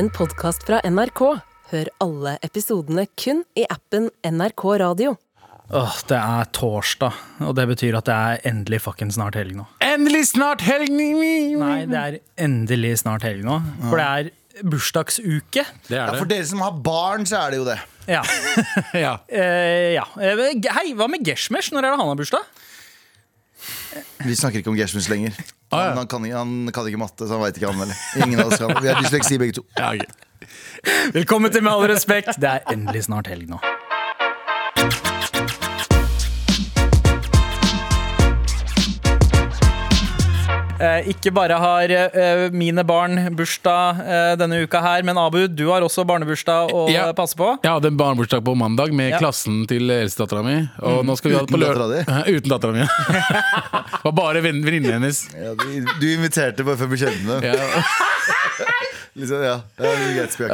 en podkast fra NRK. Hør alle episodene kun i appen NRK Radio. Åh, det er torsdag, og det betyr at det er endelig fucking snart helg nå. Endelig snart helg! Nei, det er endelig snart helg nå. For det er bursdagsuke. Det Ja, er for dere som har barn, så er det jo det. Ja. Ja. Eh, ja. Eh, Hei, hva med Geshmesh? Når er det han har bursdag? Vi snakker ikke om Gershmus lenger. Ah, ja. han, han, kan, han kan ikke matte, så han veit ikke han heller. Ingen av oss kan. Vi har dysleksi begge to. Ja, okay. Velkommen til Med all respekt. Det er endelig snart helg nå. Ikke bare har eh, mine barn bursdag eh, denne uka her, men Abu, du har også barnebursdag å Ja. passe på. Jeg hadde en barnebursdag på mandag med Ja. klassen til eldstedattera mi. Og nå skal vi ha det på lørdag. Uten dattera mi. Det var bare venn- venninnen hennes. Ja, du, du inviterte bare for å bli kjent med dem. Ja. Liksom, ja. Det er greit spøk.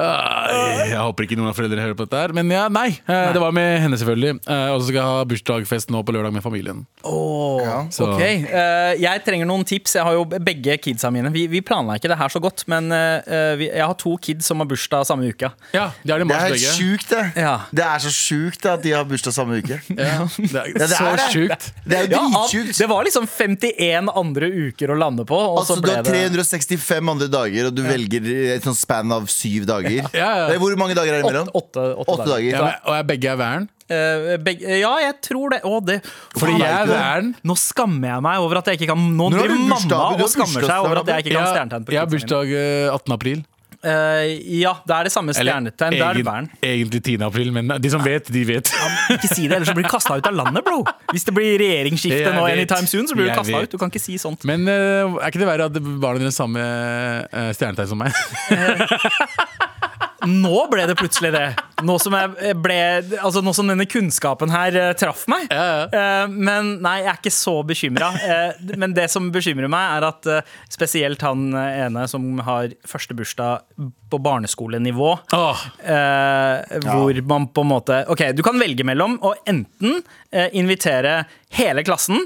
Jeg håper ikke noen av foreldrene hører på dette her. Men ja, nei. eh, Det var med henne, selvfølgelig. Eh, Og så skal jeg ha bursdagsfest nå på lørdag med familien. Åh, Ja. Ok. Eh, jeg trenger noen tips. Jeg har jo begge kidsa mine. Vi, vi planla ikke det her så godt, men eh, jeg har to kids som har bursdag samme uke. Ja, de har det mars, Det er helt sjukt, det. Ja. Det er så sjukt at de har bursdag samme uke. Ja, det er det så er det. sjukt. Det er jo Ja, dritsjukt. det var liksom 51 andre uker å lande på, og Altså, så du har det 365 andre dager, og du velger et sånt spann av syv dager. Ja, ja. Det er Hvor mange dager er det imellom? åtte, åtte, Åtte dager. Ja, men- og er begge er væren. Uh, begge, ja, jeg tror det. Å, det Fordi jeg er væren. Nå skammer jeg meg over at jeg ikke kan Nå Når driver mamma og skammer seg over at jeg ikke kan stjernetegn jeg har bursdag eh, 18. april. Eh, ja, det er det samme stjernetegn. Det er Bern. egentlig 10. april, men de som vet, de vet. Ikke si det, ellers blir du kasta ut av landet, bro. Hvis det blir regjeringsskifte nå anytime soon, så blir du kasta ut. Du kan ikke si sånt. Men uh, er ikke det verre at barna dine samme uh, stjernetegn som meg? Nå ble det plutselig det. Nå som, jeg ble, altså nå som denne kunnskapen her eh, traff meg. Ja, Eh, men nei, jeg er ikke så bekymra. men det som bekymrer meg, er at eh, spesielt han eh, ene som har første bursdag på barneskolenivå, Oh. eh, hvor man på en måte Ok, du kan velge mellom å enten eh, invitere hele klassen.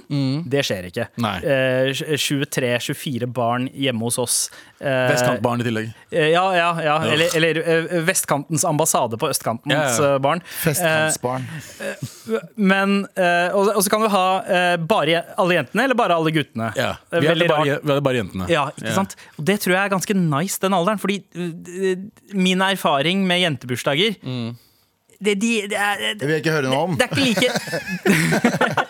Det skjer ikke. Eh, 23-24 barn hjemme hos oss. Eh, Vestkantbarn i tillegg. Eh, Ja, ja, ja. Eller, eller eh, vestkantens ambassade på østkantens Ja, ja. eh, barn. Festkantsbarn. Eh, men eh, Og og så kan du ha eh, bare alle jentene, eller bare alle guttene. Ja. Er Vi hadde bare, bare jentene. Ja, ikke sant? Og det tror jeg er ganske nice, den alderen. Fordi min erfaring med jentebursdager Mm. det, de, det, er, Det vil jeg ikke høre noe om. det er ikke like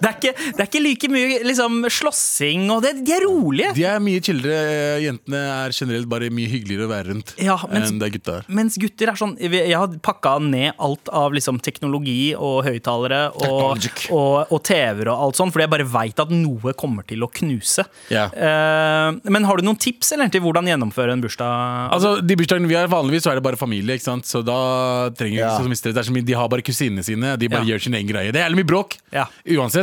Det er ikke, det er ikke like mye liksom, slåssing, og det, de er rolige. De er mye chillere. Jentene er generelt bare mye hyggeligere å være rundt Ja, mens- enn det gutta er. Mens gutter er sånn Jeg har pakka ned alt av liksom teknologi og høyttalere og, og, og TV-er og alt sånn, fordi jeg bare veit at noe kommer til å knuse. Yeah. Uh, men har du noen tips eller, til hvordan gjennomføre en bursdag? Altså, de bursdagene vi har Vanligvis så er det bare familie, ikke sant? så da trenger vi Ja. ikke så mye stress. Det er så mye, De har bare kusinene sine. De bare Ja. gjør sin egen greie. Det er jævlig mye bråk. Ja.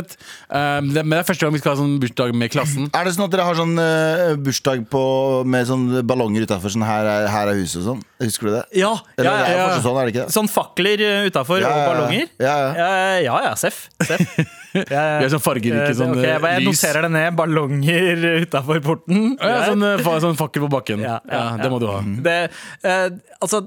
Uansett. Um, det, men det er første gang vi skal ha sånn bursdag med klassen. Er det sånn at dere har sånn uh, bursdag på, med sånn ballonger utafor? Sånn her er, her er huset og sånn? Husker du det? Ja, Eller ja, det er ja. sånn, er det ikke det? Sånn fakler utafor Ja, og ja, ja. ballonger? Ja, ja. ja, ja, ja seff. seff. Vi har sånn fargerike sånn okay, jeg, bare, jeg lys. noterer det ned. Ballonger utafor porten. Ja, sånn, eh, sånn fakkel på bakken. Ja, Ja, ja, Det må du ha. Det, uh, altså,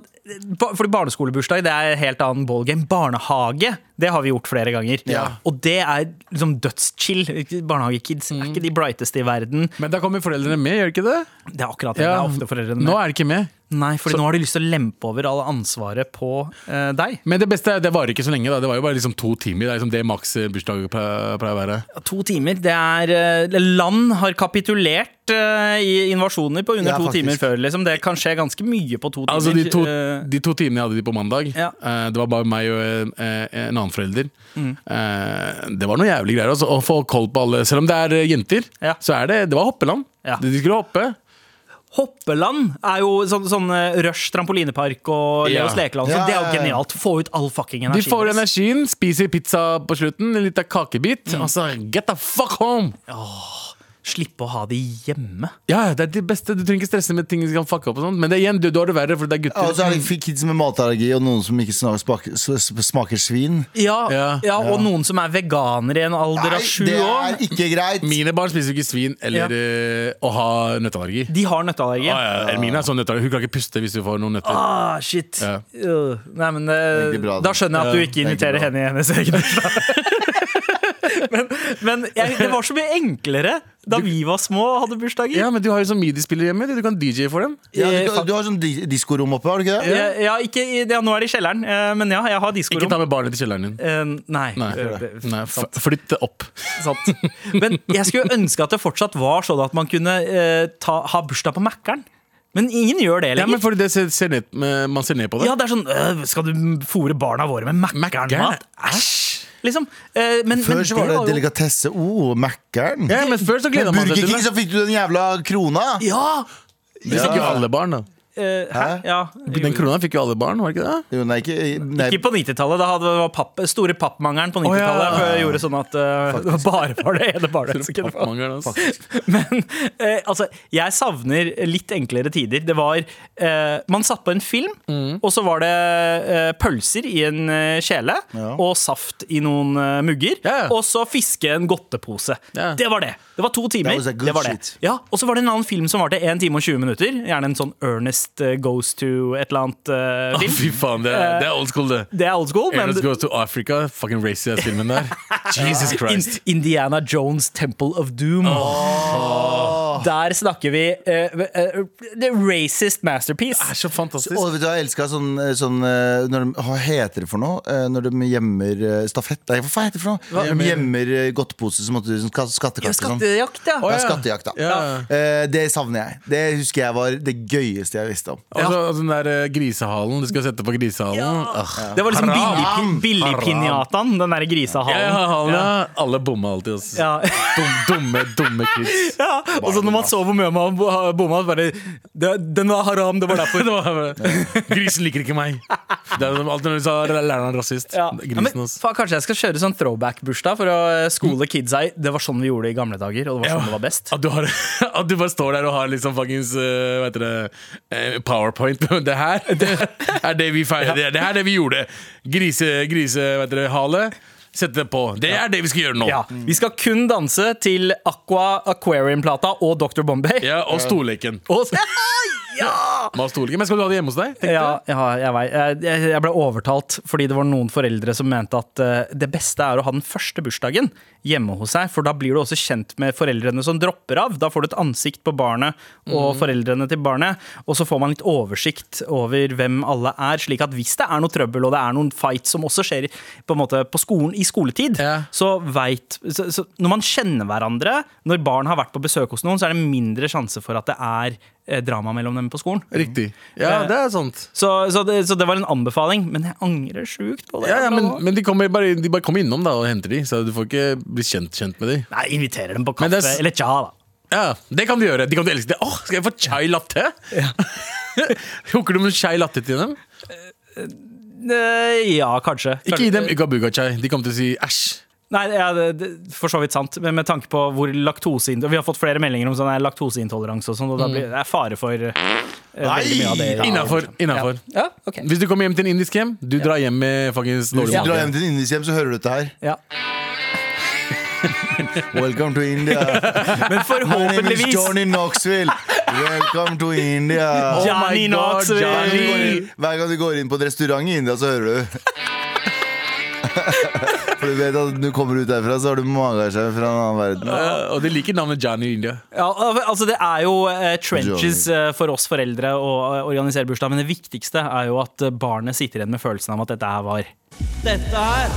fordi barneskolebursdag det er en helt annen ballgame. Barnehage det har vi gjort flere ganger. Ja. Og det er liksom dødschill. Barnehagekids er ikke de brighteste i verden. Men da kommer foreldrene med, gjør ikke det? Det er akkurat det. Ja, det er ofte foreldrene med. Nå er de ikke med. Nei, for nå har de lyst til å lempe over all ansvaret på eh, deg. Men det beste det varer ikke så lenge. da Det var jo bare liksom to timer. Det er liksom det maks bursdag pleier pleier å være. To timer. Det er eh, Land har kapitulert eh, i invasjoner på under Ja, to faktisk. timer før. Liksom. Det kan skje ganske mye på to timer. Altså De to, Eh, de to timene jeg hadde de på mandag, Ja. uh, det var bare meg og en, en annen forelder. Mm. Uh, det var noe jævlig greier. Altså, å få koll på alle Selv om det er jenter, Ja. så er det Det var hoppeland. Ja. De skulle hoppe. Hoppeland er jo sånn, sånn Rush trampolinepark og Ja. Leos lekeland. Så Ja, det er jo genialt. Få ut all fucking De får energien, spiser pizza på slutten, en liten kakebit, Mm. og så get the fuck home! Slippe å ha de hjemme. Ja, det er det beste. Du trenger ikke stresse med ting som kan fucke opp. og sånt Men det er igjen, du, du har det verre, for det er Ja, og så har er det kids med matallergi og noen som ikke smaker, smaker, smaker svin. Ja, ja. Ja. Og noen som er veganere i en alder av sju det er ikke greit! Mine barn spiser jo ikke svin eller eh, å ha nøtteallergi. De har nøtteallergi. Ah, ja, Ermine er sånn nøtteallergi. Hun kan ikke puste hvis hun får noen nøtter. Ah, shit. Ja. Øh, Nei, men eh, bra, Da skjønner jeg at du ikke inviterer henne i hennes egen. Men men jeg, det var så mye enklere da vi var små og hadde bursdager. Ja, men du har jo sånn midi-spiller hjemme. Du kan DJ for dem. Ja, du, kan, du har sånn di- diskorom oppe, har du ikke det? Ja, Ja, ikke, ja, nå er det i kjelleren, eh, men ja, jeg har diskorom. Ikke ta med barnet til kjelleren din. Uh, Nei. Nei, eh, det- Nei Flytt det opp. sant. Men jeg skulle ønske at det fortsatt var sånn at man kunne uh, ta, ha bursdag på Mækkern. Men ingen gjør det Ja, men fordi det ser, ser ned, Man ser ned på det. Ja, det er sånn øh, Skal du fòre barna våre med Mækkern-mat? Æsj! Liksom. Eh, men, Før men så var det jo- delikatesse. Oh, Mækkern. Ja, men før så gleda man Burger seg til King, så fikk du den jævla krona! Ja! Det ja. ikke alle barn, da. Eh, hæ? Ja. Den krona fikk jo alle barn, var det ikke det? Jo, nei, ikke, nei, Ikke på 90-tallet. Da hadde var papp, store pappmangelen på 90-tallet. ja. før gjorde sånn at uh, det var bare var det ene barnet som kunne få. Altså. Men uh, altså, jeg savner litt enklere tider. Det var eh, Man satt på en film, Mm. og så var det pølser i en kjele Ja. og saft i noen mugger. Ja, ja. Og så fiske en godtepose. Yeah. Det var det. Det var to timer. Det var det. Ja, og så var det en annen film som varte 1 time og 20 minutter. Gjerne en sånn Ernest eh, Goes to et eller annet uh, film. Oh, fy faen, det er, det er old school, det. Det er old school, men Goes to Africa. Fucking racy ass filmen der. Jesus Christ. In Indiana Jones Temple of Doom. Der snakker vi uh, eh, The racist masterpiece. Det er så fantastisk. Og vet du, jeg elska sånn, sånn eh, når de, Hva heter det for noe? Eh, Når de gjemmer eh, stafett? Nei, hva faen heter det for noe? De gjemmer eh, godtepose som som ska- Ja, skattejakt, ja. sånn. skattejakt, ja. Ja, skattejakt, ja. Ja. Uh, det savner jeg. Det husker jeg var det gøyeste jeg visste om. Og så den sånn der eh, grisehalen. Du skal sette på grisehalen. Ah. Det var liksom Haram. billig- billigpinjataen, den derre Ja, grisehalen. ja, halen, ja. Alle bomma alltid. ass. Ja. Dum, dumme, dumme kids. Ja, og så når man så hvor mye man bo- bomma, bare det, Den var haram, det var derfor. Det var bare, Grisen liker ikke meg. Det er alltid når du sa læreren er rasist. Ja. Ja, Grisen, men, ass. faen, kanskje jeg skal kjøre sånn throwback-bursdag for å eh, skole kidsa i Det var sånn vi gjorde det i gamle dager, og det var sånn det var best. At du, har, at du bare står der og har liksom fuckings eh, Hva heter det Powerpoint. Det her det er det vi feirer. Det, er- det her er det vi gjorde. Grise, grise hva heter det, hale. Sette det på. Det er det vi skal gjøre nå. Ja, Vi skal kun danse til Aqua Aquarium-plata og Dr. Bombay. Ja, og storleken. Og, ja! Storleken. Men skal du ha det hjemme hos deg? Ja, ja, jeg. Jeg, jeg- ble overtalt fordi det var noen foreldre som mente at uh, det beste er å ha den første bursdagen hjemme hos seg, for da blir du også kjent med foreldrene som dropper av. Da får du et ansikt på barnet og foreldrene til barnet, og så får man litt oversikt over hvem alle er, slik at hvis det er noe trøbbel og det er noen fight som også skjer på, en måte, på skolen i skoletid, Ja. så veit så, så Når man kjenner hverandre, når barn har vært på besøk hos noen, så er det mindre sjanse for at det er drama mellom dem på skolen. Riktig. Ja, Eh, det er sant. Så, så, det, så det var en anbefaling, men jeg angrer sjukt på det. Ja, ja, men, men de, kommer bare, de bare kommer innom da og henter de, så du får ikke bli kjent, kjent med de. Nei, inviterer dem på kaffe er eller cha, da. Ja, Det kan du gjøre. De kan du elske det. Åh, Skal jeg få chai latte? Ja. Hooker du med chai latte til dem? Eh, Ja, kanskje. Ikke gi dem gabuga chai. De kommer til å si æsj. Nei, ja, det, det, For så vidt sant, men med tanke på hvor laktosein Vi har fått flere meldinger om sånn laktoseintoleranse og sånn, og da blir det er fare for uh, veldig mye av det. Nei, Innafor. innafor. Ja, Okay. Hvis du kommer hjem til en indisk hjem, du drar hjem med fuckings Hvis du drar hjem til en indisk hjem, så hører du dette her. Ja. Welcome to India. Men forhåpentligvis My name is Johnny Knoxville. Welcome to India. Oh my Johnny God, Knoxville. Hver gang du går Johnny. inn- Hver gang du går inn på et restaurant i India, så hører du. For du vet at du kommer ut derfra, så har du magasje fra en annen verden. Uh, og de liker navnet Johnny India. ja, altså Det er jo uh, trenches uh, for oss foreldre å organisere bursdag, men det viktigste er jo at eh, barnet sitter igjen med følelsen av at dette her var Dette her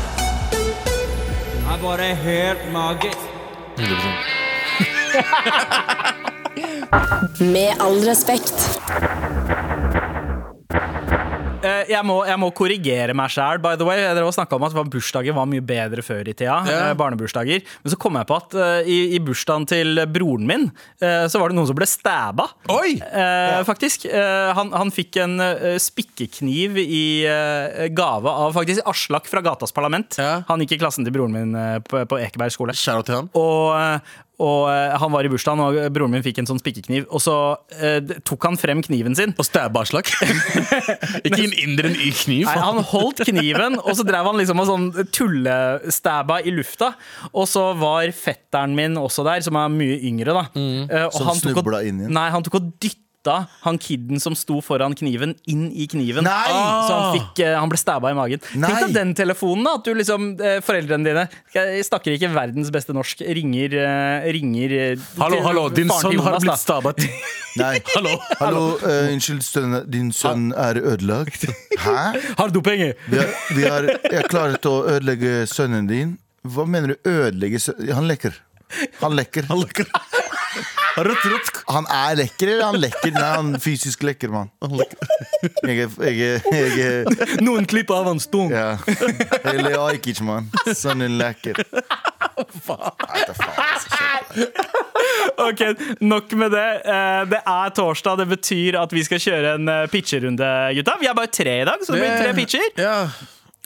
er bare helt magisk. 100%. Med all respekt. Eh, jeg, må, jeg må korrigere meg sjæl, by the way. Dere snakka om at bursdager var mye bedre før i tida. Ja. eh, Barnebursdager. Men så kom jeg på at eh, i, i bursdagen til broren min, så var det noen som ble stæba. Oi! Eh, faktisk. Han, han fikk en spikkekniv i gave av faktisk Aslak fra Gatas Parlament. Ja. Han gikk i klassen til broren min på, på Ekeberg skole. Og, og eh, han var i bursdagen, og broren min fikk en sånn spikkekniv. Og så eh, tok han frem kniven sin. Og stabba Aslak. Ikke en under en kniv. Nei, han holdt kniven, og så drev han liksom og sånn tullestabba i lufta. Og så var fetteren min også der, som er mye yngre, da. Eh, og Som han tok og- snubla inn igjen? Nei, han tok og dytta han kiden som sto foran kniven, inn i kniven. Nei! Så han, fikk, eh, han ble stabba i magen. Nei! Tenk deg den telefonen, da. At du liksom, eh, foreldrene dine snakker ikke verdens beste norsk. Ringer, eh, ringer Hallo, hallo, din sønn har blitt stabba. Nei. Hallo. Hallo, uh, unnskyld, sønn, din sønn er ødelagt. Hæ? Har du penger? Vi har, vi har jeg klart å ødelegge sønnen din. Hva mener du ødelegge sønnen Han lekker. Han lekker. Han lekker. Han er lekker, eller han lekker? Nei, han er fysisk lekker, mann. Jeg er, jeg er, jeg er Noen klipper av hans tung. Ja. Jeg Ajkic, mann. Sønnen lekker. Nei, det er faen, altså, shit. Ok, Nok med det. Eh, Det er torsdag. Det betyr at vi skal kjøre en eh, pitcherunde, gutta. Vi er bare tre i dag, så det blir tre pitcher. Ja.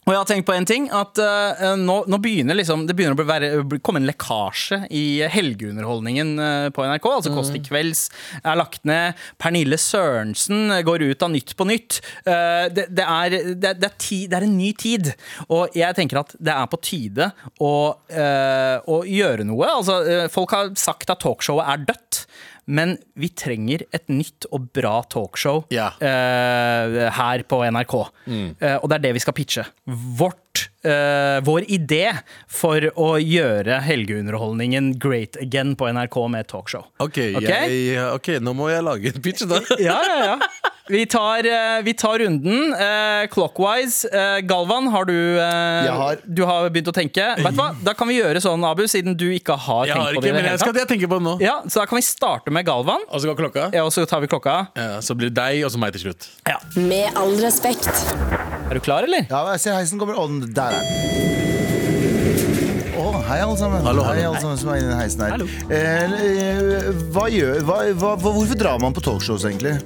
Og jeg har tenkt på en ting at uh, nå, nå begynner liksom Det begynner å være, komme en lekkasje i helgeunderholdningen eh, på NRK. Altså Kåss til kvelds er lagt ned. Pernille Sørensen går ut av Nytt på Nytt. Uh, det, det, er, det, er ti, det er en ny tid. Og jeg tenker at det er på tide å, eh, å gjøre noe. Altså, eh, folk har sagt at talkshowet er dødt. Men vi trenger et nytt og bra talkshow Ja. uh, her på NRK. Eh, og det er det vi skal pitche. Vårt, eh, vår idé for å gjøre helgeunderholdningen great again på NRK med et talkshow. Ok, okay? Jeg, ok, nå må jeg lage en pitch, da. Ja, ja, ja. Vi tar, uh, vi tar runden Uh, clockwise. Galvan, har du, har. du har begynt å tenke? Vet du hva? Da kan vi gjøre sånn, Abu, siden du ikke har Jeg tenkt har på ikke, det. det men jeg skal jeg tenker på det nå. Ja, så da kan vi starte med Galvan, Og så går klokka. ja, og så tar vi klokka. Ja, så blir det deg, og så meg til slutt. Med all respekt. Er du klar, eller? Ja, jeg ser heisen kommer. Å, der er den. Å, hei, alle sammen. Hallo, hallo. Hei, alle sammen som er inne i den heisen her. Hallo. Eh, eh, hva gjør, hva, hva, hvorfor drar man på talkshows, egentlig?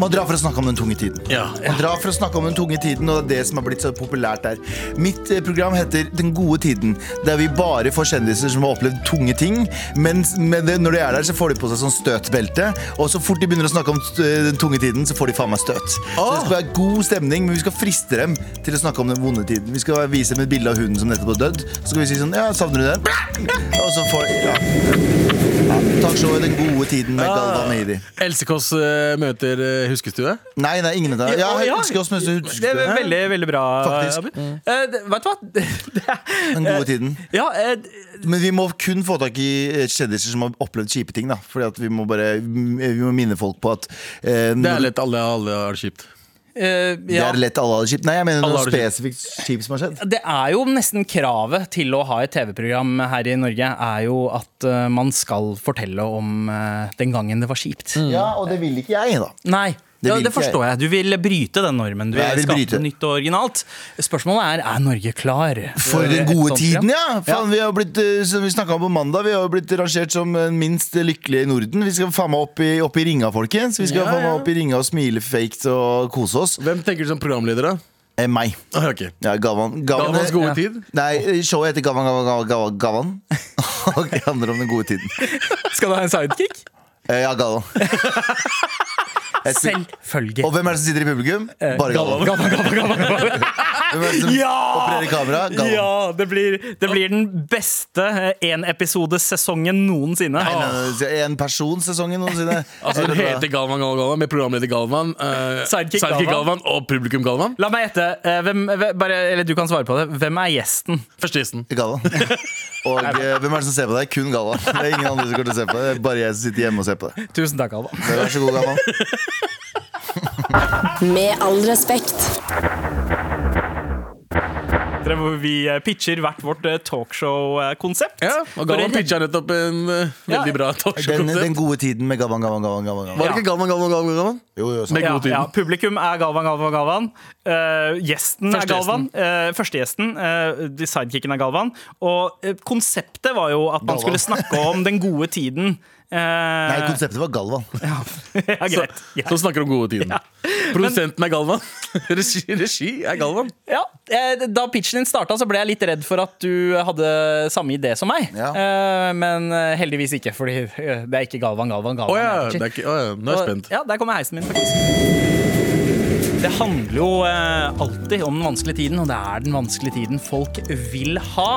Man drar for å snakke om den tunge tiden. Ja. Man drar for å snakke om den tunge tiden, og det er det som har blitt så populært der. Mitt eh, program heter Den gode tiden, der vi bare får kjendiser som har opplevd tunge ting. Men det, når de er der, så får de på seg sånn støtbelte. Og så fort de begynner å snakke om eh, den tunge tiden, så får de faen meg støt. Så det skal være god stemning, men vi skal friste dem til å snakke om den vonde tiden. Vi skal vise dem et bilde av hunden som nettopp har dødd. Så skal vi si sånn Ja, savner du den? Og så får ja. ja. Talkshowet Den gode tiden med Galvan Mehidi. Else Kåss eh, møter eh, Huskestue. Nei, nei, ingen av dem. Ja, Ja, mens du Det er veldig, veldig bra, Faktisk. Mm. Uh, vet du hva? Er, Den gode tiden. ja, uh, Men vi må kun få tak i kjendiser som har opplevd kjipe ting. da Fordi at vi må bare Vi må minne folk på at uh, Det er lett, alle, alle har det kjipt. Eh, det er lett alle hadde kjipt. Nei, jeg mener Alle noe spesifikt kjipt som har skjedd. Det er jo nesten kravet til å ha et TV-program her i Norge, er jo at uh, man skal fortelle om uh, den gangen det var kjipt. Ja, og det vil ikke jeg, da. Nei. Det Det, det forstår jeg. Du vil bryte den normen. Du vil vil skape bryte. nytt og originalt. Spørsmålet er er Norge klar For den gode tiden, ja! Faen, Vi har blitt, eh, som vi snakket om på mandag Vi har blitt rangert som eh, minst lykkelige i Norden. Vi skal faen meg opp i, opp i ringa, folkens. Vi skal Ja, ja. opp i ringa og smile fake og kose oss. Hvem tenker du som programleder, da? Eh, meg. Ah, ok Ja, Gavan. Gavan Gavans gode Ja. tid? Nei, showet heter Gavan Gavan Gavan Gavan, Gavan. Og det handler om den gode tiden. Skal du ha en sidekick? Eh, Ja, Gavan. Selvfølgelig. Og hvem er det som sitter i publikum? Bare Galvan. Gavan, Gavan, Gavan, Gavan. Det Ja! kamera? Ja, det blir, det blir den beste enepisodesesongen noensinne. Nei, nei, en person-sesongen noensinne. Altså, det heter Galvan Galvan Galvan med programleder Galvan, uh, Sidekick Sidekick Galvan. Galvan og publikum Galvan. La meg gjette. eh, Hvem, hvem- bare, eller du kan svare på det. Hvem er gjesten? Første gjesten. Galvan. Og eh, hvem er det som ser på deg? Kun Galvan. Det er ingen andre som kommer til å se på deg. Det er bare jeg som sitter hjemme og ser på det. Tusen takk, Galvan. Vær så god, Galvan. Med all respekt. Dere, Hvor vi eh, pitcher hvert vårt eh, talkshow-konsept. Ja, og Galvan pitcha nettopp en uh, veldig bra talkshow-konsept. den gode tiden med Galvan, Galvan, Galvan. Galvan. Var det ikke Galvan Galvan Galvan? Galvan? Jo, jo, sant. Med Ja, ja, publikum er Galvan, Galvan, Galvan. Uh, gjesten Første er Galvan. Uh, Førstegjesten. Uh, sidekicken er Galvan. Og eh, konseptet var jo at man skulle snakke om den gode tiden Nei, Eh, konseptet var Galvan. ja, Så, greit. Ja. så snakker du om gode tiden. Produsenten er Galvan. Regi, regi er Galvan. Ja, eh, Da pitchen din starta, så ble jeg litt redd for at du hadde samme idé som meg. Ja. Eh, Men heldigvis ikke, fordi det er ikke Galvan, Galvan, Galvan. Galvan. ja, er er ikke, oh, ja. Nå er jeg spent. Ja, der kommer heisen min, faktisk. Det handler jo alltid om den vanskelige tiden, og det er den vanskelige tiden folk vil ha.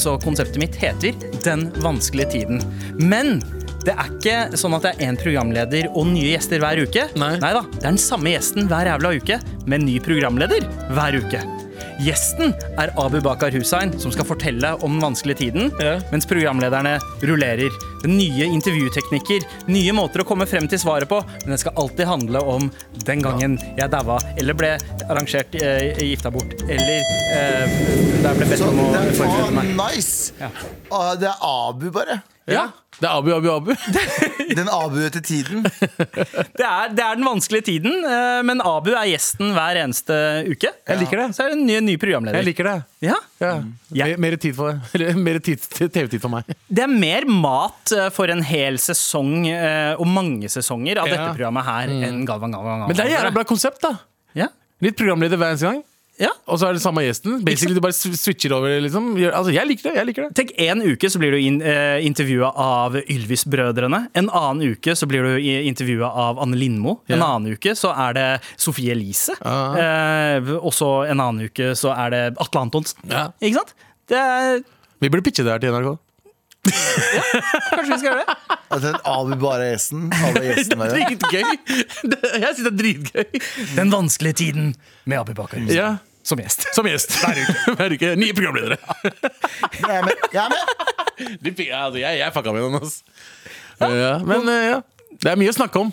Så konseptet mitt heter Den vanskelige tiden. Men det er ikke sånn at det er én programleder og nye gjester hver uke. Nei. da, Det er den samme gjesten hver jævla uke, med ny programleder hver uke. Gjesten er Abu Bakar Hussein, som skal fortelle om den vanskelige tiden, Ja. mens programlederne rullerer. Nye intervjuteknikker, nye måter å komme frem til svaret på, men det skal alltid handle om den gangen jeg daua, eller ble arrangert eh, gifta bort, eller eh, der ble bedt om å er forberede meg. nice! Ja. Ah, Det er Abu, bare. Ja. Det er Abu, Abu, Abu. Den Abu-ete tiden. Det er, det er den vanskelige tiden, eh, men Abu er gjesten hver eneste uke. Jeg liker det. Så er det en ny, ny programleder. Jeg liker det. Ja. Ja. Ja. Mer, mer tid for, mer tid, TV-tid for meg. Det er mer mat eh, for en hel sesong eh, og mange sesonger av Ja. dette programmet her enn Galvan Galvan. Galvan. Men det er jævla bra konsept, da. Ja. Litt programleder hver eneste gang. Ja. Og så er det samme gjesten. Basically Du bare switcher over. Liksom. Altså, jeg liker det. jeg liker det Tenk En uke så blir du in, eh, intervjua av Ylvis-brødrene. En annen uke så blir du intervjua av Anne Lindmo. En Ja. annen uke så er det Sofie Elise. Eh, og så en annen uke så er det Atle Antonsen. Ja. Ikke sant? Det er, Vi burde pitche det her til NRK. kanskje vi skal gjøre det? At den Abu bare er gjesten. Abu er gjesten. Dritgøy! Det- Jeg syns det er dritgøy. Den vanskelige tiden med Abu Bakar Ja. Som gjest. Som gjest. Hver uke. Hver uke. Nye programledere. Jeg er med. Jeg er med. De altså, jeg, jeg fucka med den, altså. Ja, men eh, ja. Det er mye å snakke om.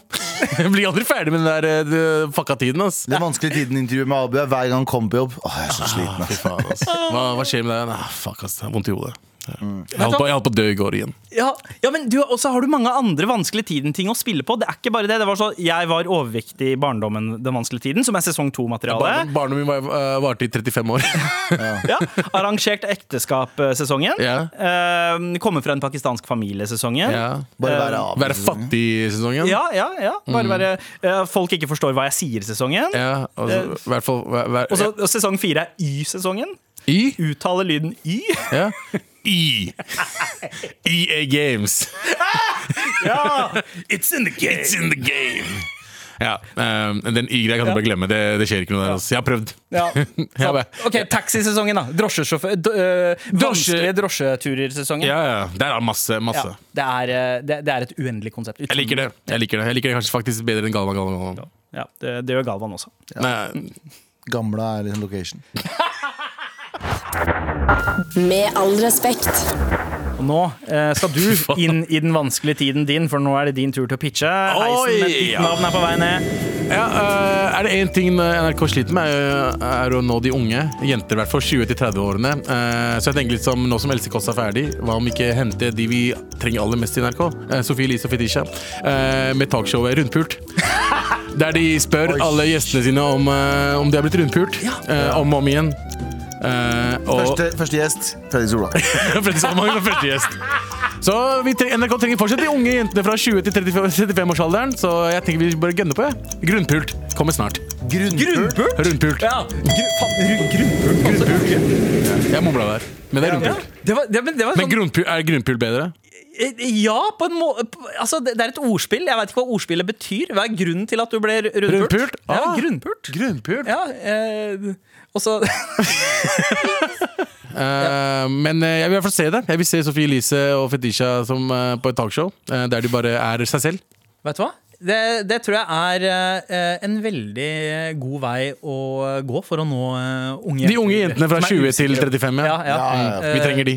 Jeg blir aldri ferdig med den der uh, det- fucka tiden. ass. Den vanskelige tiden-intervjuet med Abu er hver gang han kommer på jobb. Åh, jeg er så sliten. ass. Ah, faen, ass. Hva, hva skjer med deg? Nah, fuck, ass. Jeg har Vondt i hodet. Jeg holdt på, jeg holdt på å dø i går igjen. Ja, ja men du, også har du mange andre vanskelige tiden-ting å spille på. Det er ikke bare det. det var så, jeg var overvektig i barndommen Den vanskelige tiden, som er sesong to-materiale. Ja, Barnet min var- uh, varte i 35 år. Ja, Arrangert ekteskap-sesongen. Ja. Eh, Komme fra en pakistansk familie-sesongen. Ja. Bare være uh, Være fattig-sesongen. Ja, ja, ja. Bare være uh, Folk ikke forstår hva jeg sier-sesongen. Ja, altså, i hvert fall hver- hver- Og så sesong fire er Y-sesongen. Y? Uttale lyden Y. Ja. Y. EA Games. Ja, It's in the game! It's in the game. Ja, um, Den Y-greia kan du bare glemme. Det, det skjer ikke noe der. Altså. Jeg har prøvd. Ja. Jeg Ok, Taxisesongen, da. Drosjesjåfør øh, Vanskelige drosjeturer-sesongen. ja, ja. Der er masse. masse. Ja, det, er, øh, det, det er et uendelig konsept. Jeg liker det. Jeg liker det Jeg liker det kanskje faktisk bedre enn Galvan. Galvan. Ja, det, det gjør Galvan også. Gamla er liksom location. Med all respekt. Og nå eh, skal du inn i den vanskelige tiden din, for nå er det din tur til å pitche. Heisen med ditt navn er på vei ned. Ja, øh, er det én ting NRK sliter med, er, er å nå de unge. Jenter i hvert fall 20-30-årene. så jeg tenker litt som nå som Else Kåss er ferdig, hva om ikke hente de vi trenger aller mest i NRK? Eh, Sofie Elise og Fetisha. eh, med talkshowet Rundpult. Der de spør Oi. alle gjestene sine om, eh, om de har blitt rundpult. eh, om og om igjen. Eh, og Første, første gjest, Fredrik Solvang. Fredrik Solvang var første gjest. Så vi trenger, NRK trenger fortsatt de unge jentene fra 20 til 35-årsalderen. Så jeg tenker vi bør gønne på. Ja. Grunnpult kommer snart. Grunnpult. Rundpult. Ja, gru, grunnpult. grunnpult. Jeg mumla der. Men det er rundpult. Det var, det, men det var Men sånn, grunnpult, er grunnpult bedre? Eh, ja, på en måte altså, det, er et ordspill. Jeg vet ikke hva ordspillet betyr. Hva er grunnen til at du ble rundpult? Rundpult? Ja, Ah. grunnpult. Grunnpult. Ja, eh, og så Eh, men uh, jeg vil i hvert fall se det. Jeg vil se Sofie Elise og Fetisha som, uh, på et talkshow der de bare er seg selv. Vet du hva? Det, det tror jeg er en veldig god vei å gå for å nå unge De unge jentene fra er 20 til 35. Ja, ja. Ja, ja, Vi trenger de.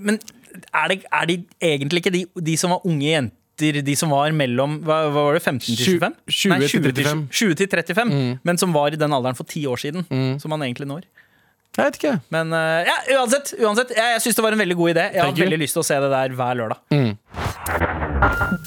Men er, det, er de egentlig ikke de, de som var unge jenter de som var mellom hva, hva var det, 15 til 25? 20 Nei, til 35. 20 til 35, men som var i den alderen for ti år siden. Som man egentlig når. Jeg vet ikke. Men uh, ja, uansett, uansett jeg, jeg syns det var en veldig god idé. Jeg har veldig lyst til å se det der hver lørdag.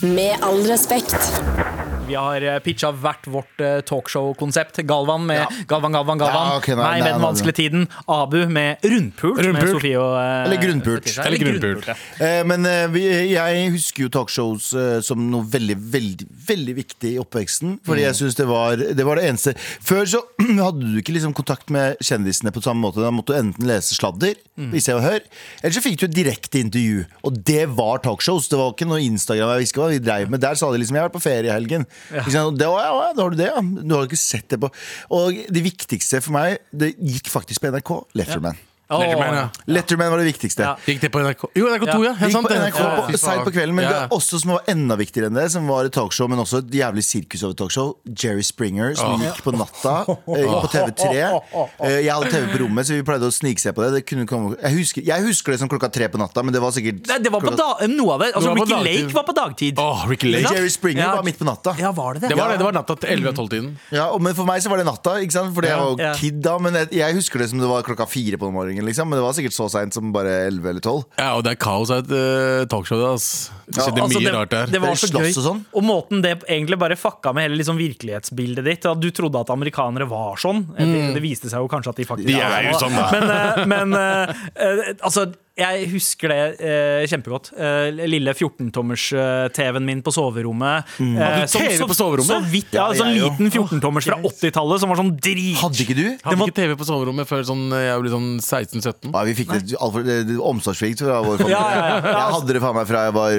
Med all respekt. Vi har pitcha hvert vårt eh, talkshow-konsept. Galvan med Ja. Galvan, Galvan, Galvan. Ja, okay, nei, nei, med Den vanskelige tiden. Abu med Rundpult. Med Rundpult. Sofie og eh, Eller grunnpult. Eller grunnpult. ja. Eh, Men eh, vi, jeg husker jo talkshows eh, som noe veldig, veldig veldig viktig i oppveksten. Fordi jeg synes det var, det var det eneste Før så hadde du ikke liksom kontakt med kjendisene på samme måte. Da måtte du enten lese sladder, mm. Se og Hør, eller så fikk du et direkte intervju. Og det var talkshows. Det var ikke noe Instagram jeg visste hva vi drev med. Der sa de liksom 'jeg har vært på ferie i helgen'. Og Det, «Å, ja, da har du det, ja. Du har ikke sett det på Og det viktigste for meg, det gikk faktisk på NRK. Letterman. Letterman, ja. Letterman var det viktigste. Ja. Gikk det på NRK? Jo, NRK2, ja. Helt gikk sant, på det. NRK Ja, på, Ja. seint på kvelden, men Ja. det er også som var enda viktigere enn det, som var et talkshow, men også et jævlig sirkus over talkshow. Jerry Springer, som gikk på natta eh, på TV3. Eh, Jeg hadde TV på rommet, så vi pleide å snikse på det. det kunne komme, jeg, husker, jeg husker det som klokka tre på natta, men det var sikkert Nei, det var på klokka- da, noe av det. Altså, var på Ricky dagtid. Lake var på dagtid. Åh, Ricky Lake. Jerry Springer Ja. var midt på natta. Ja, var det det? Det var, det, det var natta til 11-12-tiden. Ja, og, men for meg så var det natta, ikke sant? Fordi jeg var jo Ja. kid da. Men jeg, jeg husker det som det var klokka fire på morgenen, liksom. Men det var sikkert så seint som bare elleve eller tolv. Ja, og det er kaos av et uh, talkshow. det, ass. Det skjedde Altså, mye det, rart der. det var så gøy. og sånn? Og måten det egentlig bare fucka med hele liksom virkelighetsbildet ditt. At du trodde at amerikanere var sånn. Det, det viste seg jo kanskje at de faktisk De er jo sånn, da. Men, uh, men uh, altså jeg husker det eh, kjempegodt. Eh, lille 14-tommers-TV-en min på soverommet. Mm. Eh, Hadde du som- TV så- på soverommet? Så vidt, ja, Ja, sånn jeg liten 14-tommers fra 80-tallet som var sånn drit... Hadde ikke du? Hadde ikke TV på soverommet før sånn, jeg ble sånn 16-17. Ja, vi fikk det altfor det- det- omsorgssvikt fra vår familie. Ja, ja, ja. Jeg hadde det faen meg fra jeg var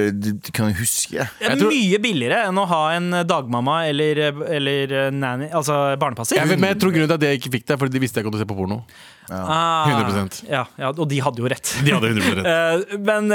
kan jo huske. Det er Jeg tror- mye billigere enn å ha en dagmamma eller, eller nanny, altså barnepasser. Jeg men jeg tror grunnen til at jeg ikke fikk det, er fordi de visste jeg kom til å se på porno. Ah, 100%. Ja, ja, og de hadde jo rett. De hadde 100 rett. Eh, men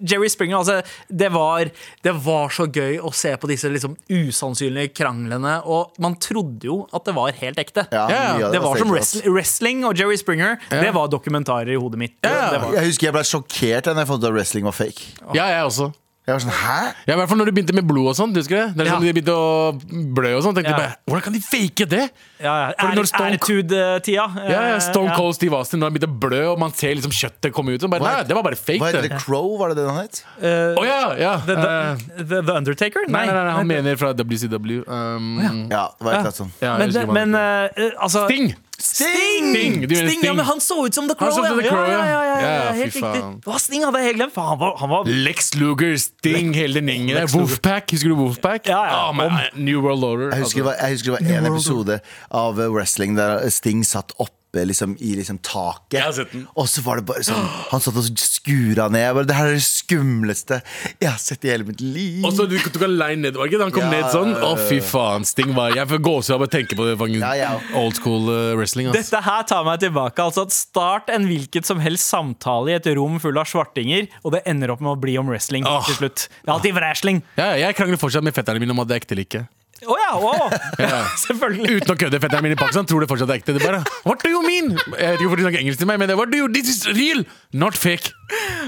Jerry Springer, altså, det var, det var så gøy å se på disse liksom, usannsynlige kranglene. Og man trodde jo at det var helt ekte. Ja, av Det var som wrestling, wrestling og Jerry Springer. Det var dokumentarer i hodet mitt. Ja. Det var. Jeg husker jeg ble sjokkert da jeg fant ut at wrestling var fake. Ja, jeg også. Jeg var sånn, hæ? Ja, I hvert fall når de begynte med blod og sånn. du husker det? Det er Ja. sånn De begynte å blø og sånn. Tenkte Ja. bare, Hvordan kan de fake det? Ja, ja. For når Stone- Attitude-tida. Ja, ja, Stone Eh, Cold Steve Austin når han begynte å blø, og man ser liksom kjøttet komme ut. Og bare, nei, det var bare fake, Hva heter det. Crow, var det det han het? Å ja, ja. The, Eh, the, the, the Undertaker? nei, nei, nei, han mener fra WCW. Um, Ja, det var et eller annet sånt. ja, Men, men uh, eh, altså Sting! Sting! Sting! Du mener Sting, ja, Sting? men han så ut som The Crow. så ut som The Crow, ja, ja. ja, ja, ja, Ja, helt fy riktig. faen. Hva Sting hadde jeg helt glemt. Faen, han var, han var Lex Luger, Sting, hele den gjengen der. Wolfpack, husker du Wolfpack? Ja, ja. Ah, men, Om- New World Order. Jeg husker, det var, jeg husker det var en episode av eh, wrestling der Sting satt oppe liksom, i liksom, taket. Jeg har sett den. Og så var det bare sånn Han satt og skura ned. Jeg bare, det her er det skumleste jeg har sett i hele mitt liv. Og så du tok han line ned, var ikke? det? Han kom Ja, ned sånn. Å, fy faen. Sting var Jeg får gåsehud av å tenke på det. Ja, ja. Old school uh, wrestling. Altså. Dette her tar meg tilbake. Altså at Start en hvilket som helst samtale i et rom full av svartinger, og det ender opp med å bli om wrestling oh. til slutt. Det er alltid wrestling. Ja, jeg krangler fortsatt med fetterne mine om at det er ekte eller ikke. Å ja! å. Ja. Selvfølgelig. Uten å kødde. Fetteren min i Pakistan tror det fortsatt er ekte. Det bare What do you mean? Jeg vet ikke hvorfor de snakker engelsk til meg, men det What do you This is real, not fake.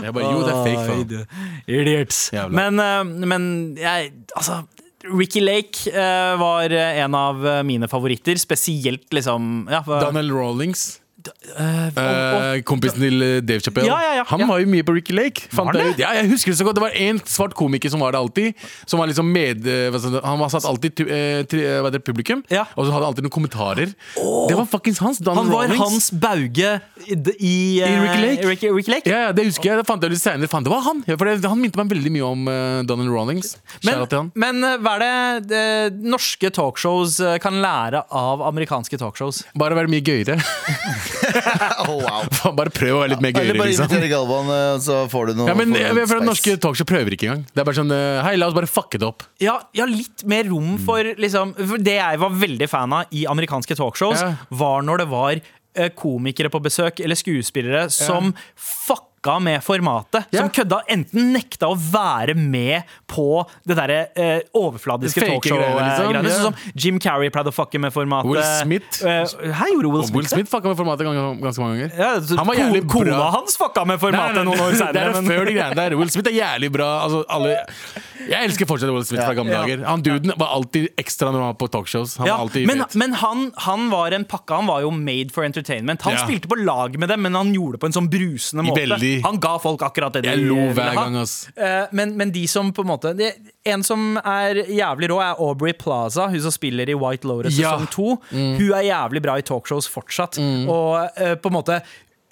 Jeg bare, Jo, det er fake. faen. Idiots. Jævla. Men, eh, men jeg Altså Ricky Lake eh, var en av mine favoritter. Spesielt liksom ja, Daniel Rawlings. Eh, og- Eh, kompisen til eh, Dave Chappelle. Ja, ja, ja. Han var jo mye på Ricky Lake. Jeg. Ja, jeg husker det så godt Det var en svart komiker som var det alltid. Som var liksom med Han var satt alltid hva det, publikum, og så hadde han alltid noen kommentarer. Det var fuckings hans. Daniel Han var Rawlings. Hans Bauge i, i, uh, I Ricky Lake? Ricky, Ricky Lake. Ja, ja, det husker jeg. Det fant jeg litt senere. Det var han. For det, han minte meg veldig mye om uh, Donald Rawlings. Men, men hva er det norske talkshows kan lære av amerikanske talkshows? Bare være mye gøyere. Oh, wow. Bare prøv å være litt mer Eller bare liksom. invitere Galvan, eh, så får du noe Ja, men får du jeg noe for. Norske talkshow prøver ikke engang. Det er bare sånn eh, Hei, la oss bare fucke det opp. Ja, ja litt mer rom for liksom for Det jeg var veldig fan av i amerikanske talkshows, Ja. var når det var eh, komikere på besøk, eller skuespillere, som fucka med formatet. Ja. Som kødda enten nekta å være med på det derre eh, overfladiske talkshow-greiene. liksom. Sånn som Jim Carrey pleide å fucke med formatet. Will Smith. Uh, Hei, gjorde Will Smith Will Smith fucka med formatet gans- ganske mange ganger. Ja, så Han var ko- jævlig bra. Kona hans fucka med formatet noen år det er men- før de greiene der. Will Smith er jævlig bra. Altså, alle Jeg elsker fortsatt Will Smith fra gamle Ja. dager. Han duden var alltid ekstra når han var på talkshows. Han var alltid men men han, han var en pakke, han var jo made for entertainment. Han spilte på lag med dem, men han gjorde det på en sånn brusende måte. Veldig. Han ga folk akkurat det de Jeg lo hver gang, ass. Eh, Men, men de som på en måte En som er jævlig rå, er Aubrey Plaza. Hun som spiller i White Lotus Ja. sesong Mm. Hun er jævlig bra i talkshows fortsatt. Og eh, på en måte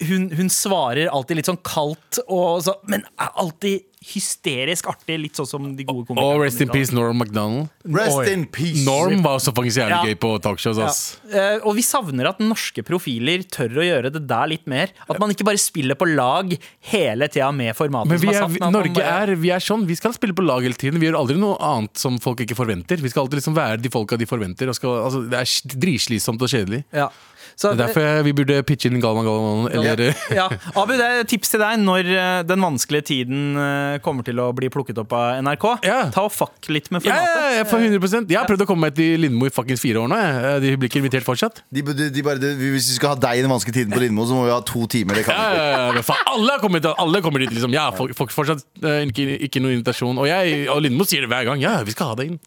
hun, hun svarer alltid litt sånn kaldt, og så, men er alltid hysterisk artig. Litt sånn som de gode komikerne. Og rest in peace, Norm MacDonald. Rest Oi. in peace. Norm var også faktisk jævlig Ja. gøy på talkshows. Ja. Eh, og vi savner at norske profiler tør å gjøre det der litt mer. At man ikke bare spiller på lag hele tida med formatet Men vi er er, man Norge er, vi er sånn, vi skal spille på lag hele tiden. Vi gjør aldri noe annet som folk ikke forventer. Vi skal alltid liksom være de folka de forventer. Og skal, altså, det er dritslitsomt og kjedelig. ja. Så, Det er derfor vi burde pitche inn Galvan Galvan. Eller ja. Abu, det er tips til deg når eh, den vanskelige tiden eh, kommer til å bli plukket opp av NRK. Ja. Ta og fuck litt med formatet. ja, ja, for 100 Jeg har prøvd å komme meg til Lindmo i fuckings fire år nå. jeg. De blir ikke invitert fortsatt. De, de, de bare, de, hvis vi skal ha deg i den vanskelige tiden på Lindmo, så må vi ha to timer. Det kan Ja, ja, ja, faen, alle, kommer kommet, alle kommer dit, liksom. Ja, folk, folk fortsatt eh, ikke, ikke noen invitasjon. Og jeg og Lindmo sier det hver gang. Ja, vi skal ha deg inn.